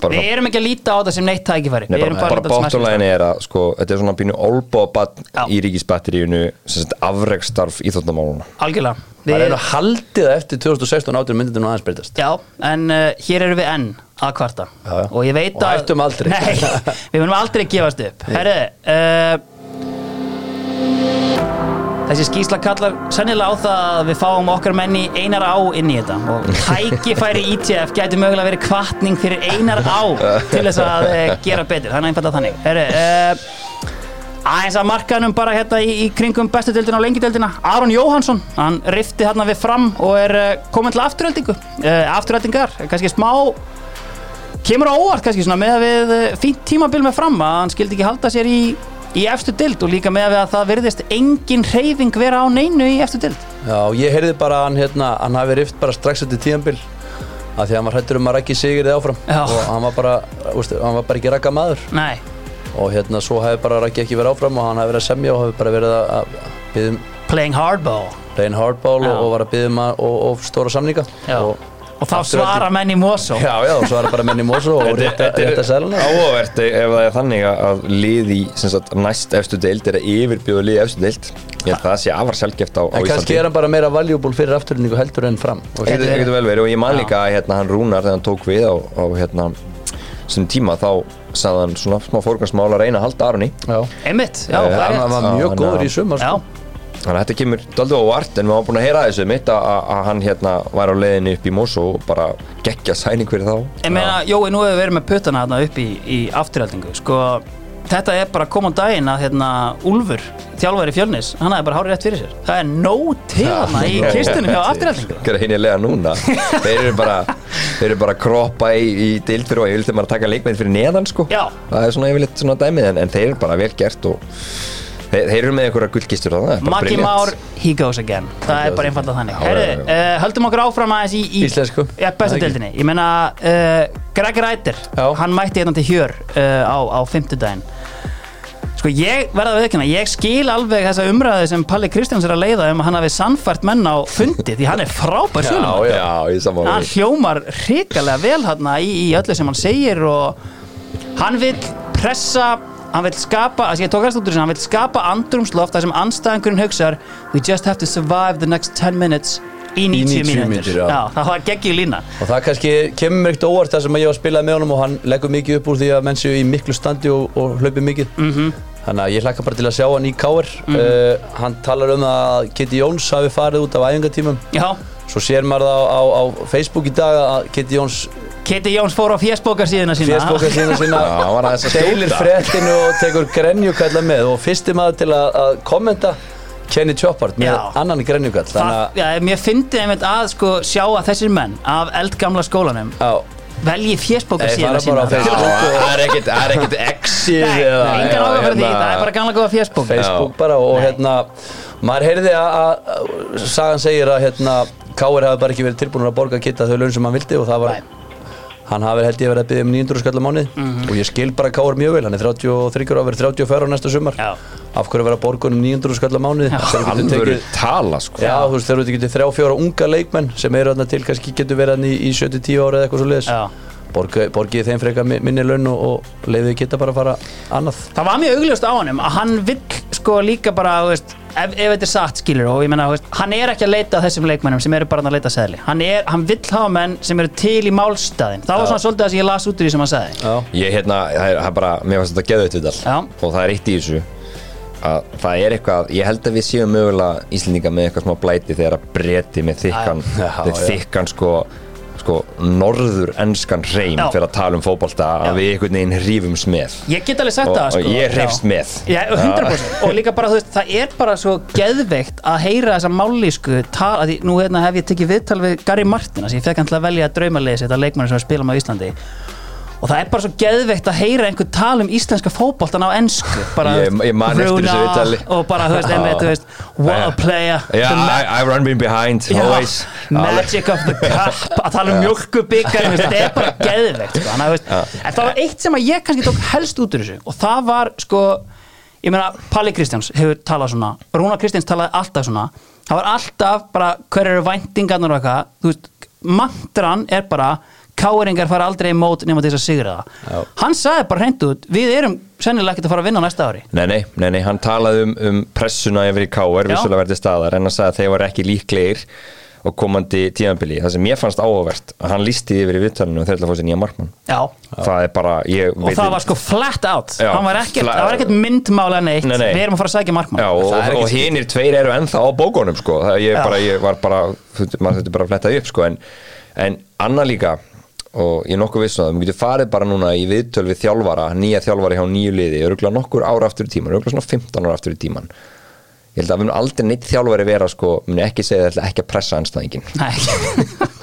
bara, Við erum ekki að líta á þetta sem neitt tækifæri. Nei, bara, bara að sem bóttulægin er að sko, þetta er svona pínu olbóðabann Já. í ríkisbatteríunu sem sagt afrekstarf íþróttamáluna Algjörlega. Það er einu haldið það eftir 2016 áttur myndið nú aðeins breytast. Já, en uh, hér erum við enn að kvarta. Já, já. og ég veit Og að hættum aldrei. Nei, við munum aldrei gefast upp. Herri uh, Þessi skýsla kallar sennilega á það að við fáum okkar menni einar á inn í þetta. Og tækifæri ITF gæti mögulega verið kvartning fyrir einar á til þess að uh, gera betur, þannig einfalda þannig. Herri, uh, aðeins að markaðnum bara hérna í, í kringum bestu deildina og lengi deildina. Aron Jóhansson, hann rifti hérna við fram og er uh, komin til afturöldingu uh, afturöldingar, kannski smá kemur á óvart kannski svona með að við fínt tímabil með fram að hann skildi ekki halda sér í, í efstu dild og líka með að, það virðist engin reyfing vera á neinu í efstu dild Já, ég heyrði bara að hann, hérna, hann hafi rift bara strax eftir tíðanbil að því að hann var hættur um að rækki sigurði áfram Já. og hann var bara, úst, hann var bara ekki rækka maður Nei, og hérna svo hefði bara rækki ekki verið áfram og hann hefði verið að semja og hefði bara verið að, að byggðum playing hardball reyn hardball Já. og, var að byggðum að og, og stóra samninga Já. og, og þá svara menn í Mosó. Já, já, og svo er það bara menn í Mosó og rétta, rétta sæluna áhugavert ef það er þannig að lið í sem sagt, næst efstu deild er að yfirbjóða lið í efstu deild. Ég held að það sé afar sjálfgeft á, á En kannski er hann bara meira valuable fyrir afturlendingu heldur en fram. Og Það getur- vel verið. Og ég man líka að hérna, hann Rúnar þegar hann tók við á, á hérna, sem tíma þá sagði hann svona smá fórgangsmál að reyna að halda Arni Já, Einmitt, já, Eh, það er var mjög góður í sumar Já. Þannig að þetta kemur daldi óvart en við varum búin að heyra þessu. Mitt að, að, að hann hérna var á leiðinni upp í Mosó og bara geggja sæning fyrir þá. Ég meina, Jói, nú hefur við verið með puttana hérna upp í, í afturhaldingu sko, þetta er bara koman daginn að hérna, Úlfur, þjálfari fjölnis hann hefði bara hárið rétt fyrir sér. Það er nóg til hérna í kistunum hjá afturhaldingu greinilega núna. Þeir eru bara þeir eru bara að kroppa í, í dild fyrir og ég vildi bara taka leikmenn fyrir neðan sko. Já. það er svona þeir eru með einhverja gullkistur það er bara Maggi. Már, he goes again það er bara einfalda þannig Já, Herri, já, já. uh, höldum okkur áfram aðeins í, í Íslensku. ja, bestu Það ekki. deildinni ég meina, uh, Greg Rættir Já. hann mætti hérna til hjör uh, á, á fimmtudaginn sko ég verða að viðkynna, ég skil alveg þessa umræði sem Palli Kristjáns er að leiða um að hann hafi sannfært menn á fundi því hann er frábær Já, sölum já. já, ég samála hann hljómar hrikalega vel hann í, í öllu sem hann segir og hann vil pressa hann vil skapa, að ég tók að stúdur hann vil skapa andrumsloft þar sem anstæðingurinn hugsar we just have to survive the next 10 minutes í 90, 90 mínútur það var geggjur lína. Og það kannski kemur mér ekkert óvart það sem ég var að spilað með honum og hann leggur mikið upp úr því að menn séu í miklu standi og, og hlaupi mikið. Mhm. Þannig að ég hlakka bara til að sjá hann í Káir uh, Hann talar um að Kitty Jóns hafi farið út af æfingatímum. Já, Svo sér maður það á, á, á Facebook í dag að Kitty Jóns Kitty Jóns fór á fésbókar síðuna sína. Fésbóka sína. Já, að deilir skjóta. fréttinu og tekur grenjukalla með. Og fyrsti maður til að, að kommenta Kenny Choppard með Já. annan já, mér fyndi einmitt að sko sjá að þessir menn af eldgamla skólanum að velji á sína. Facebook. Já, það er er ekkit exið Nei, eða, áhuga fyrir því, hérna- það er bara gamla góða fésbók Facebook. Bara og hérna maður heyrði að, að sagan segir að hérna Káir hafi bara ekki verið tilbúin að borga Kitta þau laun sem hann vildi og það var Nei. Hann hafi held ég verið að byggja um 900 skall á mánuð Mhm. og ég skil bara Káir mjög vel. Hann er 33 ára, verið 34 á næsta sumar. Já. af hverju vera að borga um 900 skall á mánuð Þegar þú getur Alvöru tekið- tala sko. Já, þú veist, þegar þú getur þrjá, fjóra unga leikmenn sem eru þarna til, kannski getur verið hann í, í 7-10 ára eða eitthvað svo leiðis Já. Borgi, borgið þeim frekar mi- minni laun og, og leiðið geta bara að fara annað. Það var mjög augljóst á hannum að hann vill sko líka bara, þú veist, ef, ef þetta er satt skilur og ég menna, hann er ekki að leita þessum leikmennum sem eru bara að leita að seðli. Hann, hann vill hafa menn sem eru til í málstæðin það var svona svolítið það sem ég las út úr því sem hann sagði. Já, Ég hérna, það er, bara, mér fannst þetta geðveitt við Já. og það er eitt í þessu að það er eitthvað, ég held að við séum mögulega Íslendinga með eitthvað smá blæti þegar að breti með já. þykkan sko, sko norður enskan reym Já. fyrir að tala um fótbolta Já. að við einhvern veginn hrífum með Ég get alveg sagt og, það sko og ég hreifst Já. með Já, 100% og líka bara þú veist, það er bara svo geðveikt að heyra þessa mállísku tala, því nú hérna, hef ég tekið viðtal við Gary Martin, þess að ég fekk hann til að velja draumaleysi þetta leikmann sem með á Íslandi og það er bara svo geðveikt að heyra einhver tala um íslenska fótboltan á ennsku bara, Ég- ég man eftir þessu viðtali. og bara, þú veist, einmitt, þú veist what a player. Ma- I, I run me behind, Já, always. Magic of the Cup að tala um mjölkubikar þetta er bara geðveikt sko. Þú veist, en það var eitt sem ég kannski tók helst út úr þessu og það var sko ég meina Palli Kristjáns hefur talað svona Rúna Kristjáns talaði alltaf svona það var alltaf bara hver eru væntingarnar og eitthvað þú veist, mantran er bara káringar fara aldrei í mót nema til þess að sigra Já. það hann sagði bara hreint út við erum sennilega ekkert að fara að vinna næsta ári Nei, nei, nei, nei, hann talaði um, um pressuna yfir í K.R. Já. vissulega verði staðar en hann sagði að þeir var ekki líklegir og komandi tíðanbili það sem ég fannst áhugavert að hann lísti yfir í viðtalinu og þeir ætla að fá sér nýja markmann Já. það er bara, ég og það var sko flat out Já, Hann var ekkert, fla- það var ekkert myndmála neitt Nei, nei. við erum að fara að sækja markmann Já, og, ekki og hinir tveir eru ennþá á bókunum sko. það, ég, bara, ég var bara, maður þetta bara að fletta upp sko. en, en annað líka og ég er nokkuð viss um það, við getum farið bara núna í viðtöl við þjálfara, nýja þjálfara hjá nýju liði, örgulega nokkur ára aftur í tíman örgulega svona 15 ára aftur í tíman ég held að við mun aldrei neitt þjálfari vera sko, muni ekki segja þetta ekki að pressa anstæðingin Nei,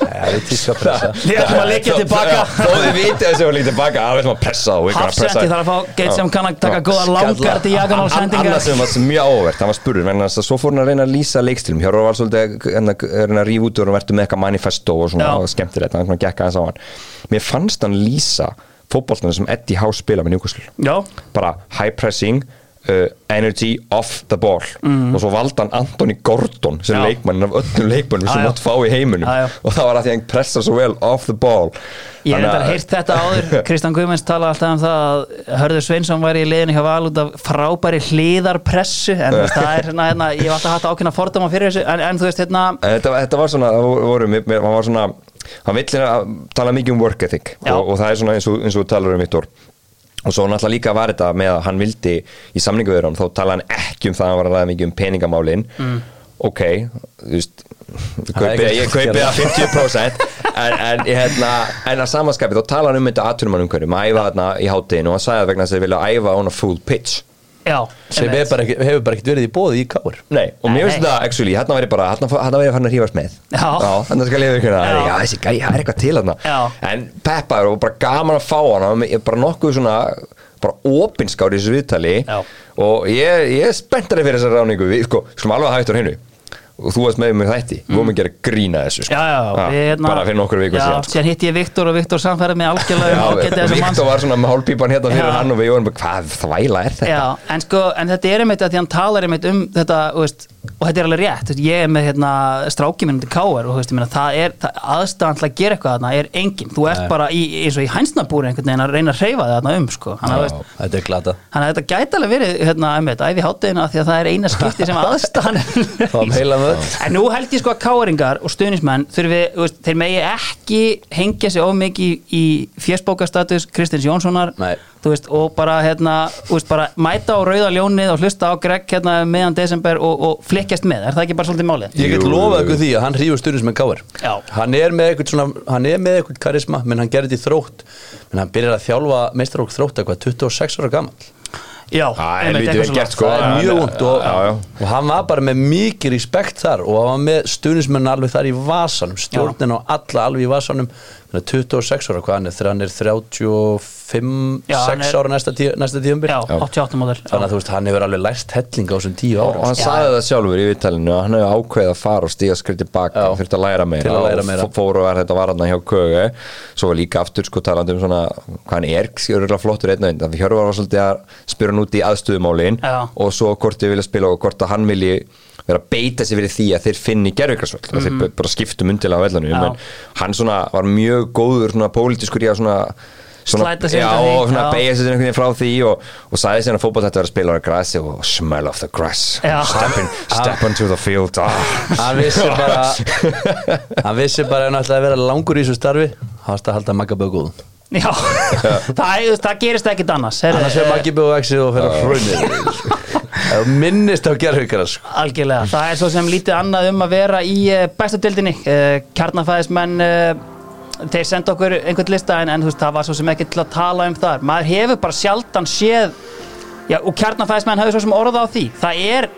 það er tíska pressa. Við ætlum að leikja tilbaka. Þó þið vitið þessi og líka tilbaka að við ætlum að pressa og ætlum að pressa. Hafsetti þarf að fá geit sem kann að taka góða langar til jagan á Annað sendingar sem var mjög óvert, hann var spurður menn að svo fór hann að reyna að lýsa leikstilum Hjörður var svolítið að reyna að rífa út og verður með eitthvað manifesto og svona og skemmtilegt, hann svona uh, energy off the ball. Og svo valda hann Anthony Gordon sem Mm. Leikmann af öllum leikmannum sem já. mátt fá í heiminum. Já, já. og það var að því að hann pressa svo vel off the ball. Ég hef þetta heyrt þetta áður. Kristján Guðmunds tala alltaf um það að Hörður Sveinsson væri í liðinu hjá val út af frábæri hliðarpressu. En það er hérna, hérna ég hef alltaf hatt ákveðna fordóma fyrir þessu. En, en þú veist, hérna En þetta, þetta var svona, það voru, hann var svona hann vill hérna tala mikið um work ethic. Og, og það er svona eins og, eins og talar um Viktor og svo náttúrulega líka var þetta með að hann vildi í samningu við hann, þá tala hann ekki um það að hann var að ræða mikið um peningamálin. Mm. ok, þú veist ég að kaupið að 50% en, en, hérna, en að samanskapi þá tala hann um þetta aðtunumann umhverjum að æfa þarna í hátteginu og hann sagði það vegna þess að þeir vilja æfa on a full pitch sem bara ekki, hefur bara ekkert verið í bóði í káur Nei, og mér finnst þetta, actually, hérna væri bara, hérna hérna væri farin að hrífast með. Já. þannig skal ég Já. að, já, þessi gæi, það er eitthvað til hérna Já. En Peppa er bara gaman að fá hana ég er bara nokkuð svona, bara opinskári í þessu viðtali. Já. Og ég, ég er spenntari fyrir þessar ráningu við, sko, skulum alveg að hættur hinnu Og þú varst með mig þætti, við vorum að gera grína þessu, sko. Já, já, Ha, við, hérna, Bara fyrir nokkur vikur já, síðan, sko. Sér hitti ég Viktor og Viktor samfærið mig algjörlega um Viktor var svona með hálpípan hérna fyrir hann og við vorum bara, hvað þvæla er þetta? Já, en sko, en þetta er einmitt að því hann talar einmitt um þetta, þú veist, og þetta er alveg rétt, ég er með hérna stráki minn til K.R. og veist, meina, það er aðstæðan til að gera eitthvað þarna er engin þú ert Nei. bara í, eins og í hænsnabúri einhvern veginn að reyna að hreyfa það þarna um, sko hann að, veist, þetta er glata Þannig að þetta gæti alveg verið hérna, einmitt, æfi háttegina því að það er eina skipti sem aðstæðan. En nú held ég sko að káringar og stuðnismenn þeir megi ekki hengja sig of mikið í, fjöspókastatus Kristins Jónssonar Nei. Veist, og bara, hérna, veist, bara mæta á rauða ljónið og hlusta á Greg hérna, meðan desember og, og flikkjast með. Er það ekki bara svolítið málið? Ég get lofað ykkur því að hann hrýfur styrjus með gáðar hann er með eitthvað karisma menn hann gerir þetta í þrótt. Menn hann byrjar að þjálfa meistarók þrótt eitthvað 26 ára gammal Já, ah, gert, sko. það er mjög und og, og hann var bara með mikið respekt þar og hann var með stunismenn alveg þar í vasanum, stjórnin já. og alla alveg í vasanum. 26 ára hvað hann er þegar hann er 34 5-6 ára næsta tíðanbyrg Já, 88 móður Þannig að þú veist, hann hefur alveg lært helling á þessum 10 ára Og hann sagði það sjálfur í vittalinu að hann hefur ákveðið að fara og stíga skrið tilbaka þurfti að læra meira og fóru að vera þetta varðan hjá kögu Svo var líka aftur sko talandi um svona hvað hann er, skilurlega flottur einn og einn. Þannig að Hjörvar var svolítið að spyrja hann út í aðstöðumálin og svo hvort þið vilja spila og hvort að hann vilji vera að beita sér fyrir því að þeir finni gerðvikarsvöld mm -hmm. þeir bara skiptum undirlega á vellanum ja. hann var mjög góður pólitískur í að Slæta sig já, undan því, og svona beigja sér einhvern veginn frá því og, og sagði sér að þetta var að spila á grassi og smell of the grass. Step, in, step onto the field ah. hann vissi bara hann vissi bara að hann ætlaði að vera langur í þessu starfi. Hann varst að halda Magga Böð góð Já, það, það gerist ekkit annars. Heyrðu, annars er eh, Maggi Böð exið og fyrir að hrunni og minnist á gerðvíkara sko. Algjörlega, það er svo sem lítið annað um að vera í bestu dildinni uh, kjarnafæðismenn uh, þeir senda okkur einhvern lista en, en veist, það var svo sem ekki til að tala um þar. Maður hefur bara sjaldan séð já, og kjarnafæðismenn hafði svo sem orða á því. Það er,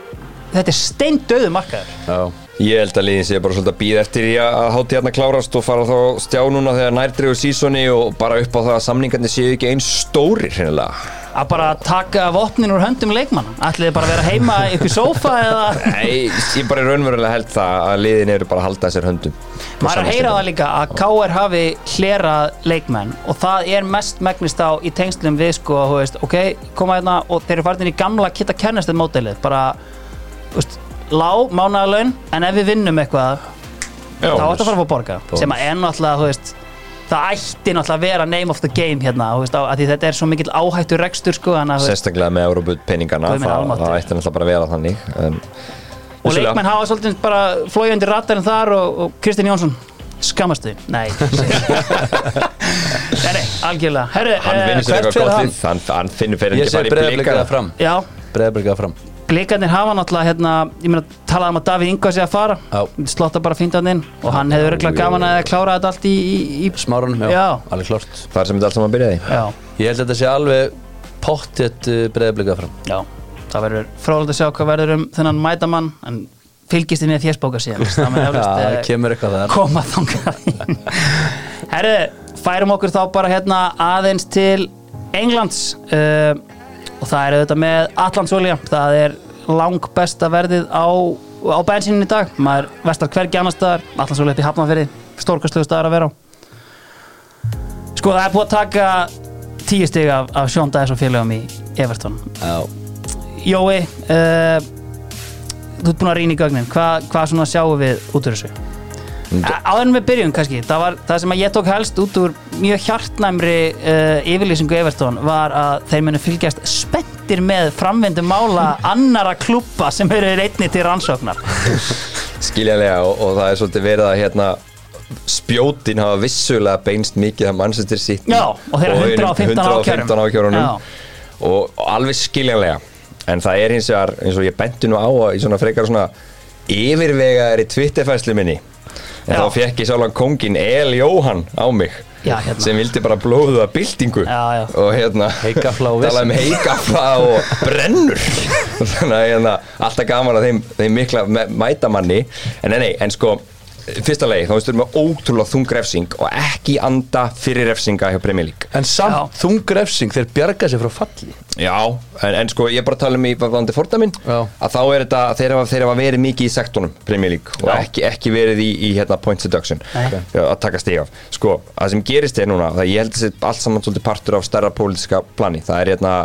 þetta er steindauðu markaður. Já. Ég held að liðin sé bara svolítið að býða eftir í að hátíð hérna klárast og fara þá á stjá núna þegar nærdreigur sísoni og bara upp á það að samningarnir séu ekki eins stórir hennilega. Að bara taka vopnin úr höndum leikmann ætlið bara að vera heima í sófa eða Nei, ég bara raunverulega held það að liðin eru bara að halda þessir höndum. maður er að heyra það líka að KR hafi hlerað leikmenn og það er mest megnist á í tengslum við sko, þú veist, ok, koma hérna og þeir eru farin í gamla kitta kennastöð mótelið bara, þú veist, lág mánaðalaun, en ef við vinnum eitthvað Já, þá ætti að fara að fá borga. sem að er náttúrulega, þú veist það ætti náttúrulega að vera name of the game hérna, þú veist, á- því þetta er svo mikil áhættu rekstur sko, Sérstaklega með Európut peningana, það, það ætti náttúrulega bara að vera þannig. En, og leikmenn hafa svolítið bara flójandi ratarinn þar og, og Kristinn Jónsson skamastu, nei. Nei, nei, algjörlega. Herru, hann eh, hann? hann, hann finnur fyrir ég ekki bara í blikana. fram. Já, breyðablikaða fram blikarnir hafa náttúrulega hérna, ég meina, talað um að Davíð Ingvar sé að fara. Slotta bara fínt hann inn og hann hefði örgulega gaman að klára þetta allt í, í, í smárunum, já, Já. alveg klart Það er sem þetta allt saman byrjaði. já, ég held að þetta sé alveg pottet breyðablikaða fram. Já, það verður frólægt að sjá hvað verður um þennan mætamann en fylgist þið með fjersbóka síðan? Það eflust það eh, kemur eitthvað þar. koma þangað inn. Herru, færum okkur þá bara hérna aðeins til Englands uh, og það er auðvitað með Allandsolja, það er lang besta verðið á, á bensinin í dag, maður vestar hvergi annar staðar, Allandsolja upp í Hafnarfyrði stórkastlegu staðar að vera á. Sko það er búið að taka tíu stig af, af Sjón Dæs og félagum í Everton. Já, Jói, uh, þú ert búin að rýna í gögnin, Hva, hvað svona sjáum við út úr þessu? Áður en við byrjum kannski, það var það sem ég tók helst út úr mjög hjartnæmri uh, yfirlýsingu Everton var að þeir munu fylgjast spenntir með framvindu mála annara klúpa sem eru einni til rannsóknar. Skiljanlega og, og það er svolítið verið að hérna spjótin hafa vissulega beinst mikið að Manchester City Já, og þeir eru 115 ákærum. 115 ákjörunum. Og, alveg skiljanlega en það er hins vegar eins og ég benti nú á í svona frekar svona yfirvegaðari Twitterfæslu minni en Já. þá fekk ég sjálfan kongin El Jóhann á mig Já, hérna. sem vildi bara blóða byltingu Já, já. og hérna tala um vesen. heigafla og brennur þannig að hérna, alltaf gaman að þeim, þeim mikla mætamanni en nei, nei, en sko fyrsta leið, þá veistum við með ótrúlega þung refsing og ekki anda fyrir refsinga hjá Premier League en samt Já. þung refsing þeir bjarga sér frá falli Já, en, en sko ég er bara tala um í vandi fordæmin Já. að þá er þetta, þeir hafa, þeir hafa verið mikið í sektornum Premier League og ekki, ekki verið í, í hérna, point seduction. Já, að taka stig af sko, það sem gerist er núna, það ég held að þetta allt saman svolítið partur af stærra pólitíska plani, það er hérna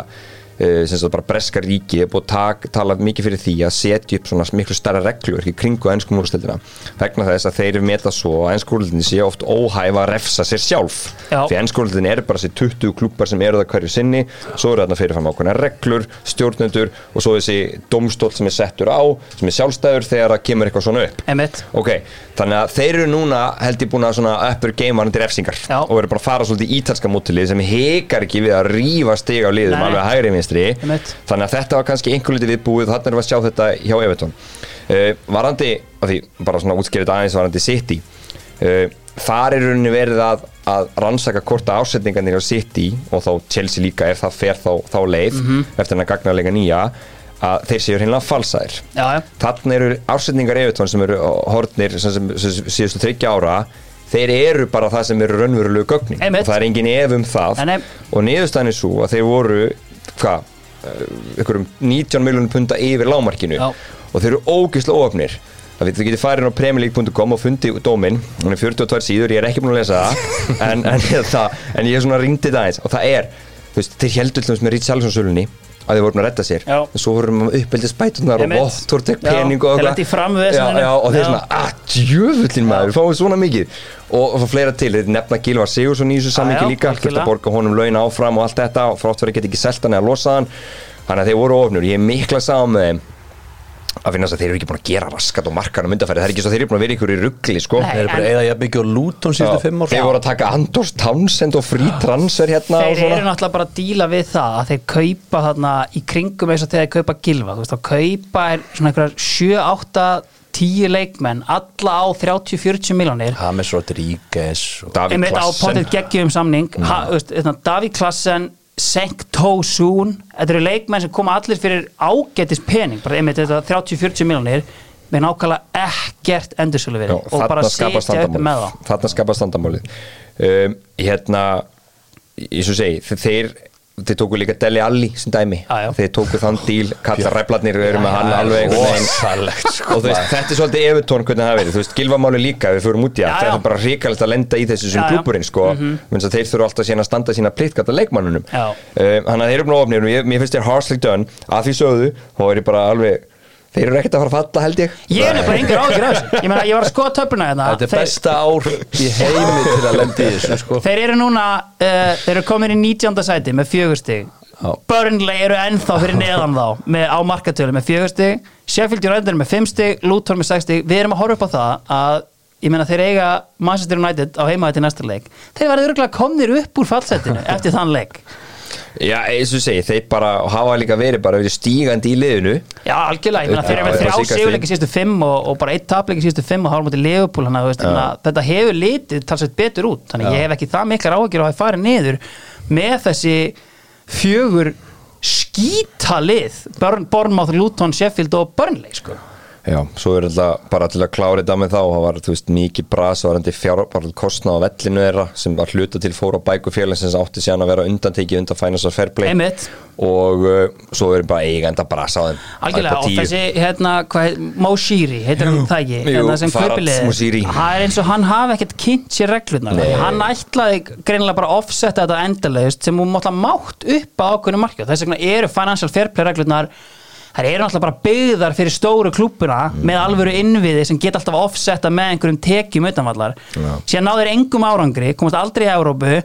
sem sagt bara breska ríki er búið að tala mikið fyrir því að setja upp svona miklu stærra reglur í kringu ennskum úrstildina vegna þess að þeir meta svo að ennskum úrstildin sé oft óhæfa að refsa sér sjálf Já. því ennskum úrstildin er bara þessi 20 klúpar sem eru það hverju sinni svo eru þarna fyrirfram ákveðna reglur stjórnendur og svo þessi domstól sem er settur á sem er sjálfstæður þegar það kemur eitthvað svona upp Einmitt. Ok, þannig að þeir eru núna held ég búin að svona uppur game varandi refsingar Já. og eru bara að fara svolítið ítalska mótilið sem hekar ekki við að rífa stig á liðum alveg hægri vinstri Einmitt. þannig að þetta var kannski einhver litið viðbúið þannig erum við að sjá þetta hjá Everton uh, varandi, af því bara svona útskýrið aðeins varandi City uh, þar er rauninni verið að, að rannsaka hvort að ásetningarnir á City og þá Chelsea líka ef það fer þá, þá leið Mhm. eftir hann að gagnarlega nýja að þeir séu hreinlega falsaðir. Þannig eru ásetningar Evertón sem eru hortnir sem, síðustu þryggja ára þeir eru bara það sem eru raunverulegu gögnin Einmitt. og það er engin ef um það Nei, nei. og niðurstæðan er svo að þeir voru hvað, ykkur um 19 miljonum punta yfir lámarkinu Já. og þeir eru ógislega óöfnir. Það veit, þú getur farið inn á premierleague.com og fundið dóminn, hann er 42 síður, ég er ekki búin að lesa það. En, en, það, en ég er svona rýndið aðeins. Og það er, þú veist, þeir heldur með Rít Salsson-sölunni að þeir voru að redda sér. Já. en svo vorum við uppeldið spætunar og vottur tek pening og já, og þeir svona, að djöfullin maður, við fáum svona mikið. Og, fleira til, þeir nefna Gilvar Sigursson í þessu sammingi líka, þurft að borga honum laun áfram og allt þetta og frátt verið geta ekki selta hann eða losa hann. Þannig að þeir voru ofnur, ég er mikla sá með þeim að finna þess að þeir eru ekki búin að gera raskat og markan og myndafæri, það er ekki svo að þeir eru búin að vera ykkur í ruggli sko. Nei. Þeir eru bara en- eða jafn mikið á Luton síðustu fimm ár. þeir voru að taka Andors Townsend og frí transfer hérna og Þeir eru náttúrulega bara að díla við það að þeir kaupa þarna í kringum eins og þegar þeir kaupa gilva, þú veist, þá kaupa er svona einhverjar 7, 8, 10 leikmenn, alla á 30-40 miljónir James Rodríguez og... Á Klassen potið geggjum samning ha, þú veist, hérna, Davíð Klassen Senk Tosun þetta eru leikmenn sem koma allir fyrir ágætis pening, bara einmitt þetta 30-40 miljónir með nákvæmlega ekkert endursölu verið og bara setja upp með það. Þarna skapast vandamálið. Um, hérna eins og segi, þe- þeir þeir tóku líka Deli Alli sem dæmi. Já. þeir tóku þann díl, kalla ræflarnir eru með hann alveg sko, og þú veist, þetta er svolítið Evertón hvernig það verið, þú veist, Gilvamáli líka við fyrir út í Já, að það er bara ríkalegt að lenda í þessu sem klúburinn sko, mm að þeir þurfa alltaf síðan að standa sína plitkata leikmannunum. Já. um, hann að þeir eru bara ofnir og ég, mér finnst þér harshly done. Að því sögðu, þá er ég bara alveg þeir eru ekkert að fara að falla held ég. Ég er bara engar ágjur af þessu. Ég meina, ég var að skoða töfluna hérna. Þetta er Þeir- besta ár í heimi til að lenda í þessu sko. Þeir eru núna, uh, þeir eru komin í 19. sæti með fjögurstig Já. Burnley eru ennþá fyrir neðan þá með, á markatölu með fjögurstig Sheffield United er með 5 stig, Luton með 6 stig. Við erum að horfa upp á það að ég meina þeir eiga Manchester United á heimaði til næsta leik. Þeir verður örgulega komnir upp úr fallsetinu eftir þann leik Já, eins og segi, þeir bara hafa líka verið bara verið stígandi í liðinu. Já, algjörlega, ég meina þeir eru með þrjá sigurleiki síðustu fimm og, og bara eitt tapleiki síðustu fimm og hálf mútið Leopold þannig að meina, þetta hefur litið talsveit betur út. Þannig ég hef ekki það miklar áhyggjur á að fara niður með þessi fjögur skítalið Bournemouth, Luton, Sheffield og Burnley sko. Já, svo er alltaf bara til að klára þetta með þá. Það var, þú veist, mikið bras varandi fjárbarl kostnað á vellinu þeirra sem var hluta til fór á bæku félagsins átti síðan að vera undantekið undan Fair Play. Einmitt. og uh, svo er bara eigenda bras á þeim. Algjörlega, á og þessi, hérna, hvað, Moshiri, heitir hann það ekki? Hérna sem kaupilið það er eins og hann hafi ekkert kynnt sér reglurnar. Nei. hann ætlaði greinilega bara offsetta þetta endalaust sem hún mátt upp á ákveðinu markið þess vegna eru financial fair play reglurnar þær eru náttúrulega bara byggðar fyrir stóru klúppuna Mm. með alvöru innviði sem geta alltaf að offsetta með einhverjum tekjum utanvallar Já. síðan náður engum árangri, komast aldrei í Európu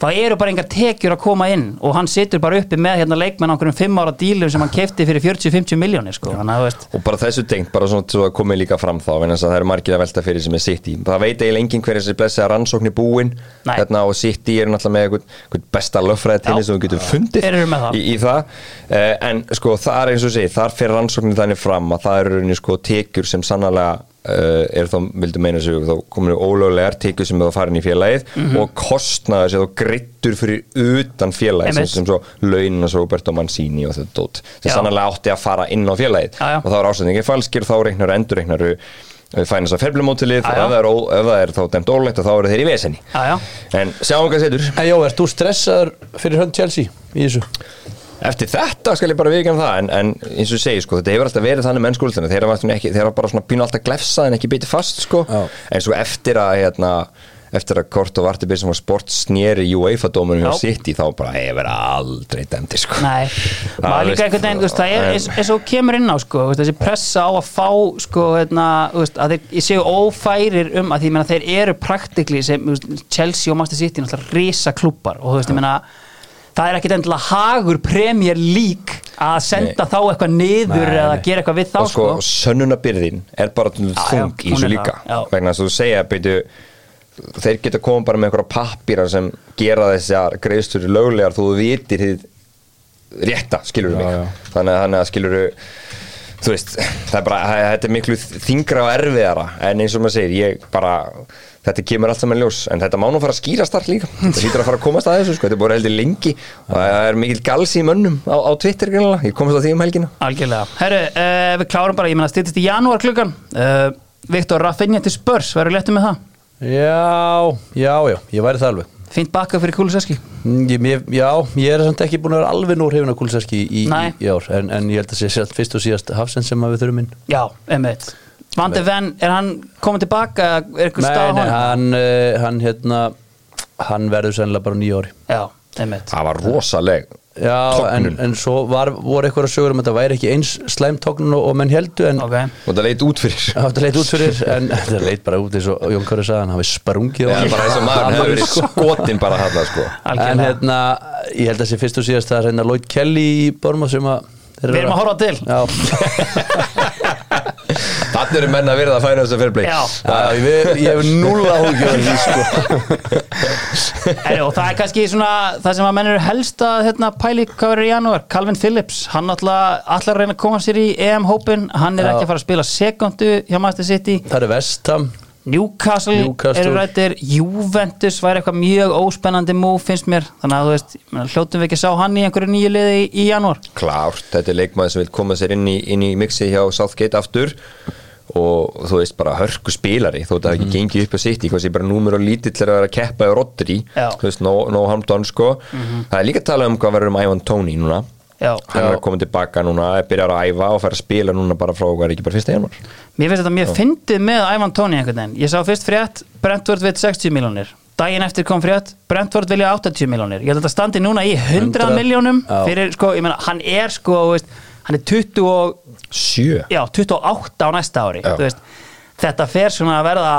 þá eru bara engar tekjur að koma inn og hann situr bara uppi með hérna leikmenn á einhverjum fimm ára dílum sem hann kefti fyrir 40-50 miljónir sko, og bara þessu tengt, bara svona svo komið líka fram þá en það eru margir að velta fyrir sem er City. Það veit eiginlega enginn hver þessi blessaða rannsókn er búin hérna, og City er náttúrulega með einhvern, einhvern besta löffræði til þess að við getum fundið það. í, í það. Uh, en sko það er eins og sé, þar fyrir rannsóknin þannig fram að það eru sko tekjur sem sannlega er þá, vildu meina sig, þá kominu ólöglegar tekjur sem það farin í félagið Mhm. og kostnaður sem þá greittur fyrir utan félagið sem, sem svo launin og Roberto Mancini og þetta dót sem sannlega átti að fara inn á félagið Já, já. og þá er ásendingin falskir þá reiknar endur reiknar fænast að ferblumótilið og ef er, ef það er þá dæmt ólegt þá eru þeir í vesenni Já, já. en sjáum hvað setur jó, ert þú stressaður fyrir hönd Chelsea í þessu? Eftir þetta skal ég bara viðkjana það en, en eins og ég segi sko, þetta hefur alltaf verið þannig mennskúltina þeir hafa ekki, þeir hafa bara svona pínu alltaf glefsað en ekki bitið fast sko Já. en svo eftir að hérna, eftir að Kort og Varti sem var sport sneri UEFA-dómunum hjá Já. City þá bara verið aldrei dæmdi sko. Nei, maður líka einhvern veginn, það er eins, og kemur inn á, sko, veist, þessi pressa á að fá, sko, hérna, veist, að þeir séu ófærir um að því, ég meina, þeir eru praktikli sem, Chelsea og Master City, náttúrulega risa klúpar og þú veist, ég meina, það er ekkit endilega hagur Premier League að senda þá eitthvað niður Nei, eða nei. gera eitthvað við þá, og sko, sko. sönnunabyrðin er bara þung já, í þessu líka það, vegna þess að þú segja beitu, þeir geta koma bara með einhverja pappýra sem gera þessar greiðstur löglegar þú vitir þið rétta, skilur Já, mig já. þannig að, þannig að skilur þú veist, það er bara, þetta er miklu þingra og erfiðara en eins og maður segir, ég bara þetta kemur allt saman ljós, en þetta má nú fara að skýra start líka, þetta hlýtur að fara að komast að þessu sko. þetta er búin heldur lengi og það er mikil gals í mönnum á, á Twitter greinlega. ég komast að því um helgina Algjörlega. Herru, uh, við klárum bara, ég meina, stýttist í janúar klukkan. Uh, Viktor Raffinja til Spurs, verður léttum með það? Já, já, já, ég væri það alveg Fínt bakka fyrir Kuliseski. Mm, Já, ég er samt ekki búin að vera alveg nóg hrifin af Kulseski í, í, í ár en, en ég held að sé sér fyrst og síðast Hafsend sem að við þurfum inn Já, einmitt. Vandi Venn, er hann komið tilbaka? Er eitthvað stað á Nei, nei, honum? hann, uh, hann hérna hann verður sennilega bara nýja ári Já, einmitt. það var rosaleg Já, en, en svo var, voru eitthvað að sögur um að þetta væri ekki eins slæmtognun og, og menn heldu en Ok. og það leit út fyrir Já, þetta leit út fyrir en þetta leit bara út eins og Jón Kári sagði hann hafi sprungið á Já, hann. bara eins og maður hefur verið skotin bara hann sko. en hérna, ég held að sé fyrst og síðast að reyna Lloyd Kelly í Borma sem að Við eru erum að horfa til. Já, Þannig eru menn að verða að fæna þess að fyrir bleik Já. Já, ég, ég hef núl áhugjör því sko. Og það er kannski svona það sem að menn eru helst að hérna, pæli hvað verður í janúar, Calvin Phillips hann alltaf allar reyna að koma sér í EM-hópin hann er Já. ekki að fara að spila sekundu hjá Master City, Það eru Vestham Newcastle, Newcastle. eru rættir Juventus væri eitthvað mjög óspennandi múf finnst mér, þannig að þú veist hljótum við ekki að sá hann í einhverju nýju liði í, í janúar? Klárt, þetta er leikmaður sem vil koma sér inn í, inn í mixi hjá Southgate aftur og þú veist bara hörku spilari þó þetta mm Mhm. ekki gengið upp á sitt hvað sé bara númer og lítill er að vera að keppa í Rodri. Mhm. þú veist, no, no harm done sko það er líka að tala um hvað verður um Ivan Toney núna Já. hann er að koma tilbaka núna, er byrjar að æfa og fara að spila núna bara frá er ekki bara fyrsta januar Mér finnst þetta mjög fyndið með Ivan Tóni einhvern veginn. Ég sá fyrst frétt Brentford við 60 miljónir. Daginn eftir kom frétt Brentford vilja 80 miljónir. Ég held að þetta standi núna í 100, 100, miljónum fyrir, sko, ég meina, hann er sko, þú veist, hann er 20 og, Sjö já, 28 á næsta ári. Veist, þetta fer svona að verða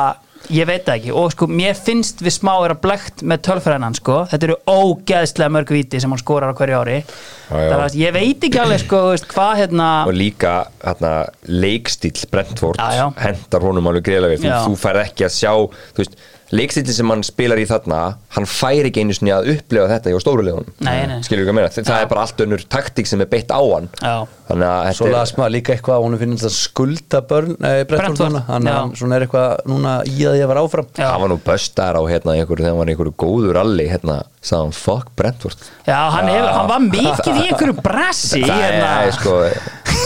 ég veit ekki og sko mér finnst við smá er að blekt með tölfræðinan sko þetta eru ógeðslega mörg viti sem hann skorar á hverju ári Já, já. það er að ég veit ekki alveg sko hvað hérna og líka hérna, leikstíl Brentford Já, já. hendar honum alveg greiðlega þú fær ekki að sjá þú veist, leikstíli sem hann spilar í þarna hann fær ekki einu sinni að upplefa þetta hjá stórulegunum Nei, nei. skilur ekki að meina, það er bara allt önnur taktík sem er beitt á hann Já. þannig að Svo þetta las maður líka eitthvað að hún finnst að skulda börn, nei, Brentford, Brentford Þannig já. að hann er eitthvað núna í að ég var áfram Já. hann var nú böstar á hérna einhverju þegar hann var í einhverju góður alli hérna, sagði hann fuck Brentford Já, hann, hefur, hann var mikið í einhverju brassi það hérna. er sko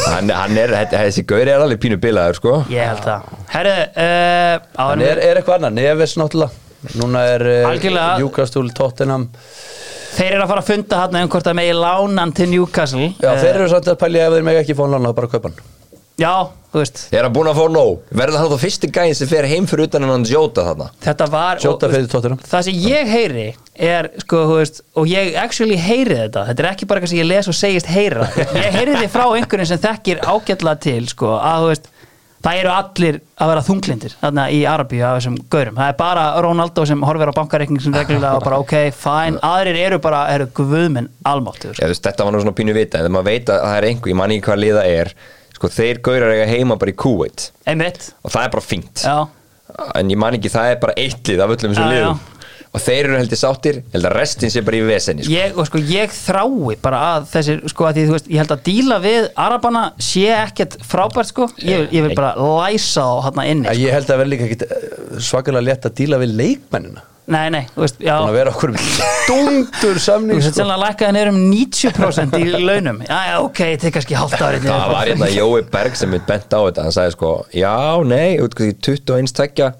hann, hann er, þessi gauri er alveg pínu bilaður sko. Ég held það. Herru, uh, En er, er eitthvað annað, Neves náttúrulega. Núna er uh, Algjörlega. Júkastúl Tottenham. Þeir eru að fara að funda hann um hvort að megi lánan til Newcastle. Já, Eh, þeir eru samt að pælja ef þeir mega ekki hann lána, bara kaupa hann Já, þú veist. Er hann búin að fá nóg? Verður það þá fyrsti gæðin sem fer heim fyrir utan en hann Jóta þarna? Þetta var Sjóta og- fyrir Tottenham. Það sem ég heyri er, sko, þú veist, og ég actually heyri þetta, þetta er ekki bara eitthvað sem ég les og segist heyra, ég heyri þið frá einhverjum sem þekkir ágætlega til, sko, að þú veist, það eru allir að vera þunglindir þarna í Arabíu af þessum gaurum, það er bara Ronaldo sem horfir á bankareikning sem reglulega og bara ok, fine, aðrir eru bara, eru guðminn almáttur, veist, þetta var nú svona pínu vita en þegar maður veit að það er einhver, ég man ekki hvað liða er sko þeir gaurar eiga heima bara í Kuwait einmitt, og það er bara fínt. Já, en ég man ekki, það er bara eitt lið af öllum þessum Já, já. liðum. Og þeir eru heldur sáttir, ég held að restin sé bara í vesenni sko. ég, og sko, ég þrái bara að þessi, sko, að því, þú veist, ég held að díla við Arabana sé ekkert frábært, sko, ég, vil- ég vil bara læsa á hann inni, sko. Ég held að vera líka ekkit svakalega létt að díla við leikmennina nei, nei, þú veist, já. Búin að vera okkur stundur Þú samning veist, sko. sennilega lækkaði niður um 90% í launum. Já, já, ok, ég tek kannski hálft árið það var hérna Jói Berg sem mitt bent á þetta. Hann sagði sko, já, nei, út, 21 tvekja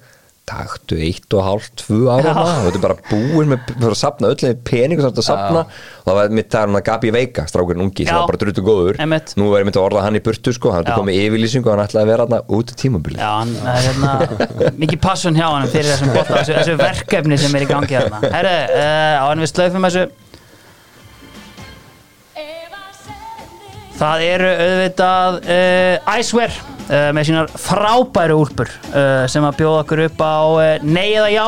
taktu eitt og hálft, tvö ára Já. og þetta er bara búin með fyrir að sapna öll peningur sem þetta sapna og það var mitt það er hann að Gabi Veika strákurinn ungi sem var bara druttu góður. Einmitt. nú er mitt að orða hann í burtu sko. Hann er komið yfirlýsingu og hann ætlaði að vera hann út í tímabili Já, hann er hérna mikið passun hjá hann fyrir þessum bolta, þessu, þessu verkefni sem er í gangi hérna. Herru, uh, á en við slöfum þessu. Það eru auðvitað uh, Icewear uh, með sínar frábæru úlpur uh, sem að bjóða okkur upp á uh, nei eða já.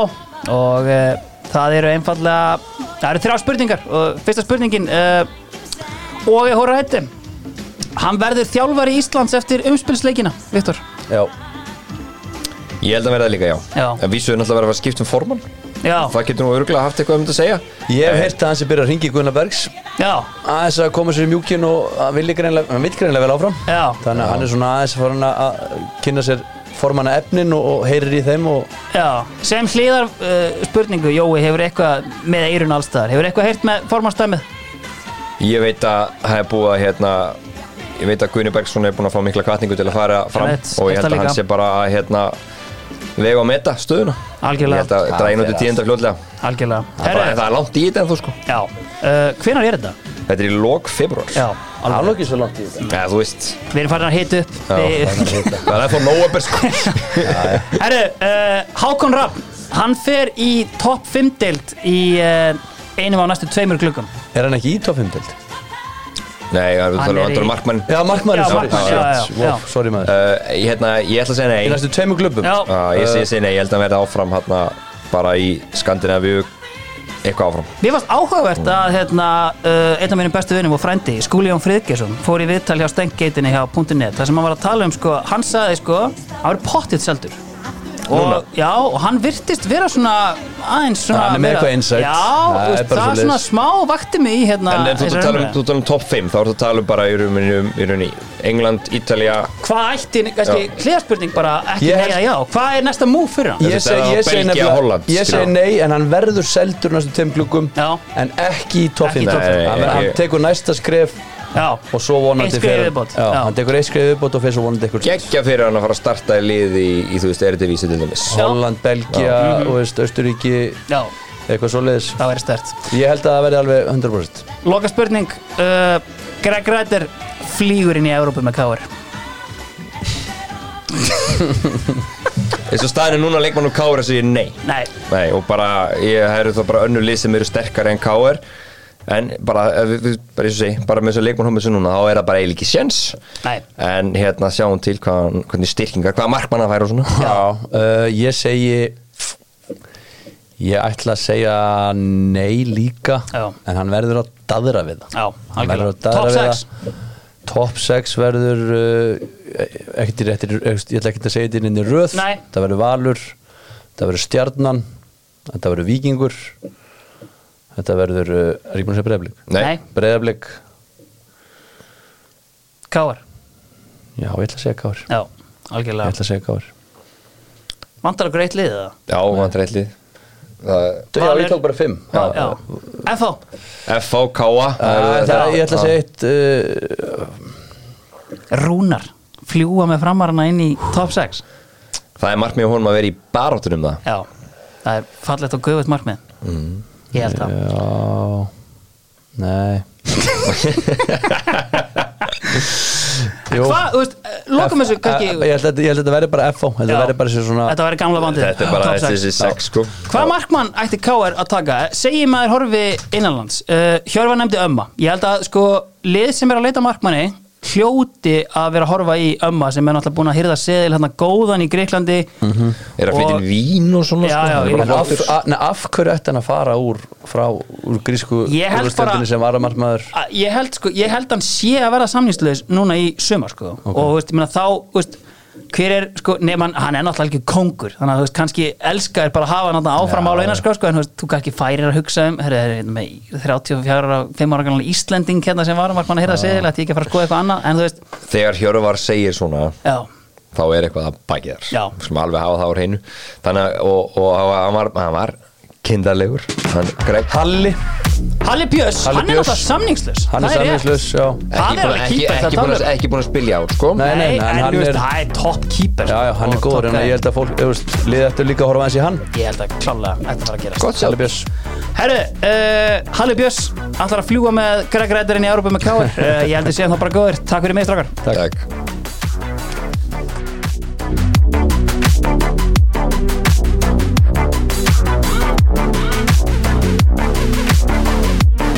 Og það eru einfallega það eru þrjá spurningar. Og fyrsta spurningin og ég hóra hætti hann verður þjálfari Íslands eftir umspilsleikina, Viktor. Já, Ég held að verða líka já, Já. En vísu er náttúrulega fara að skipta um formann Já, Það getur nú örgulega haft eitthvað um þetta að segja. Ég hef heyrt að hann sem byrja að ringi Gunnar Bergs. Já, aðeins að koma sér í mjúkin og hann vil greinlega, vel áfram. Já. Þannig að hann er svona aðeins að fara hann að kynna sér formanna efnin og, og heyrir í þeim og Já, sem hlýðar uh, spurningu, Jói, hefur eitthvað með eirun allstaðar, hefur eitthvað heyrt með formannstæmið? Ég veit að það er búið að hérna Ég veit að Guðni Bergson er búin að fá mikla kvartningu til að fara fram veit, og ég held að hann sé bara að hérna vega og meta stöðuna Algjörlega. Ég held að Það dræna út í tíunda fljóðlega Algjörlega. Það er bara- það er langt í þetta en þú sko já, uh, hvenær er þetta? Þetta er í lok februar Já, alveg. er ekki svo langt í þetta Ja, þú veist Við erum farin að hita upp. Við- Það er þá nóabur sko Herru, uh, Hákon Rapp, hann fer í topp 5 deild í uh, einum á næstu tveimur glukkum. Er hann ekki í top 5 deild? Nei, það í- markmann. Já, markmann, Já, sorry, markmann, sorry, já, já, Wow, já. sorry maður. Uh, ég, hérna, ég ætla að segja Í nei næstu tveimur klubbum. Já, uh, Ég segi nei, ég held að hann verði áfram hérna bara í Skandinavíu eitthvað áfram. Mér varst áhugavert að hérna, uh, einn af mínum bestu vinnum og frændi, Skúli Jón Friðgjesson, fór í viðtal hjá Stengeitinni hjá .net, þar sem hann var að tala um, sko, hann sagði, sko, hann var pottitt seldur. Og, já, og hann virtist vera svona aðeins svona Hann er með eitthvað insight. Já, Það er það svoleiðis. svona smá vakti mig í hérna En ef þú tala um, um top 5 þá ertu að tala um bara í rauninni, í rauninni England, Ítalja Hvað ætti, kannski, hliðarspurning bara ekki held- eða já, hvað er næsta move fyrir hann? Ég- segi er á ég segi Belgía, nefnilega- Holland, ég skilur. segi nei en hann verður seldur næstu Já. en ekki í top Ekki í 5 topp fimm. hann, tekur næsta skref og svo vonandi. Já, Já. hann tekur eitt skrið viðbót og fyrir svo vonandi ykkur geggja fyrir hann að fara að starta í lið í, í þú veist, Eredivísi til dæmis Já. Holland, Belgia og veist, Östuríki já, eitthvað svoleiðis það væri stert. ég held að það verði alveg 100% Loka spurning, uh, Greg Rættir flýgur inn í Európu með káir. eins og staðinu núna leikmann og Káur þessu ég nei Nei, Nei, og bara, ég hefur þá bara önnur lið sem eru sterkari en Káur en bara, ef við, bara eins og segi bara með þessu leikmann hómið sem núna, þá er það bara eiginlega ekki sjens nei, en hérna sjáum til hvað, hvernig styrkingar, hvaða markmann að færa og svona Já, uh, ég segi ég ætla að segja nei líka Já. en hann verður að daðra við það já, Hann verður að daðra Top við 6. það. Top 6 verður uh, ekkert í réttir ég ætla ekki að segja þetta inn í röð Nei. það verður Valur það verður Stjarnan þetta verður Víkingur þetta verður, uh, er ég búin að segja breyðablik Nei. breyðablik, Káir. já ég ætla að segja ég Já, algjörlega. ætla að segja Kár Vantar að greitt liðið það? Já, hann er eitthvað það, já ég tók bara 5 Já, já. FH, FH, Káa það, ég ætla að segja eitt uh, Rúnar, fljúa með framarana inn í top 6. það er markmið á honum að vera í baróttunum það Já, það er fallegt og guðvöld markmið. Mm. Ég held það. já nei. Hvað, þú veist, eh, lokum þessu F- kannski, eh, ég held að að þetta verði bara að Já. þetta verði bara svona þetta væri gamla bandið. Þetta er bara þessi sex sko Hvað markmann ætti K.R. að taka? Segji maður horfi innanlands uh, Hjörvar nefndi ömma Ég held að sko lið sem er að leita markmanni hljóti að vera að horfa í ömma sem er náttúrulega búin að hýrða seðil hérna góðan í Greiklandi. Er að flytja Og- vín og svona Já, sko? nei, af hverju ætti hann að fara úr frá úr grísku bara- sem varamartmaður Að- Ég held, sko, ég held hann sé að vera samningslaus núna í sumar sko. og þú veist, ég meina, þá veist, hver er, sko, nefn hann er náttúrulega ekki kongur, þannig að þú veist, kannski elskar bara að hafa hann þarna áfram já. einar sko, en þú veist, þú kannski færir að hugsa um herri, hérna með 34 ára 5 ára Íslending hérna sem varum að hýrða seðil, ætti ég ekki að fara að skoða eitthvað annað en þú veist, Þegar Hjörvar segir svona já, þá er eitthvað að baki þar sem alveg hafa það á hreinu. Þannig að og, og hann var, hann var kindarlegur Hann, Greg Halli, Halli Björns, hann er náttúrulega samningslaus. Hann er Það samvinnslaus já. Hann er alveg ekki, það að, um. ekki búin að spilja á sko. Nei, nei, Nei, en hann er það er topp keeper. Já, já, hann er góður en ég held að fólk, liðið eftir líka að horfa aðeins í hann. Ég held að klálega ætti að fara að gerast. Gott Halli Björns. Herru, uh, Halli Björns ætlar að fljúa með Greg Rætturinn í Európa með Káir uh, Ég held að sé hann þá bara góður Takk fyrir mig, Takk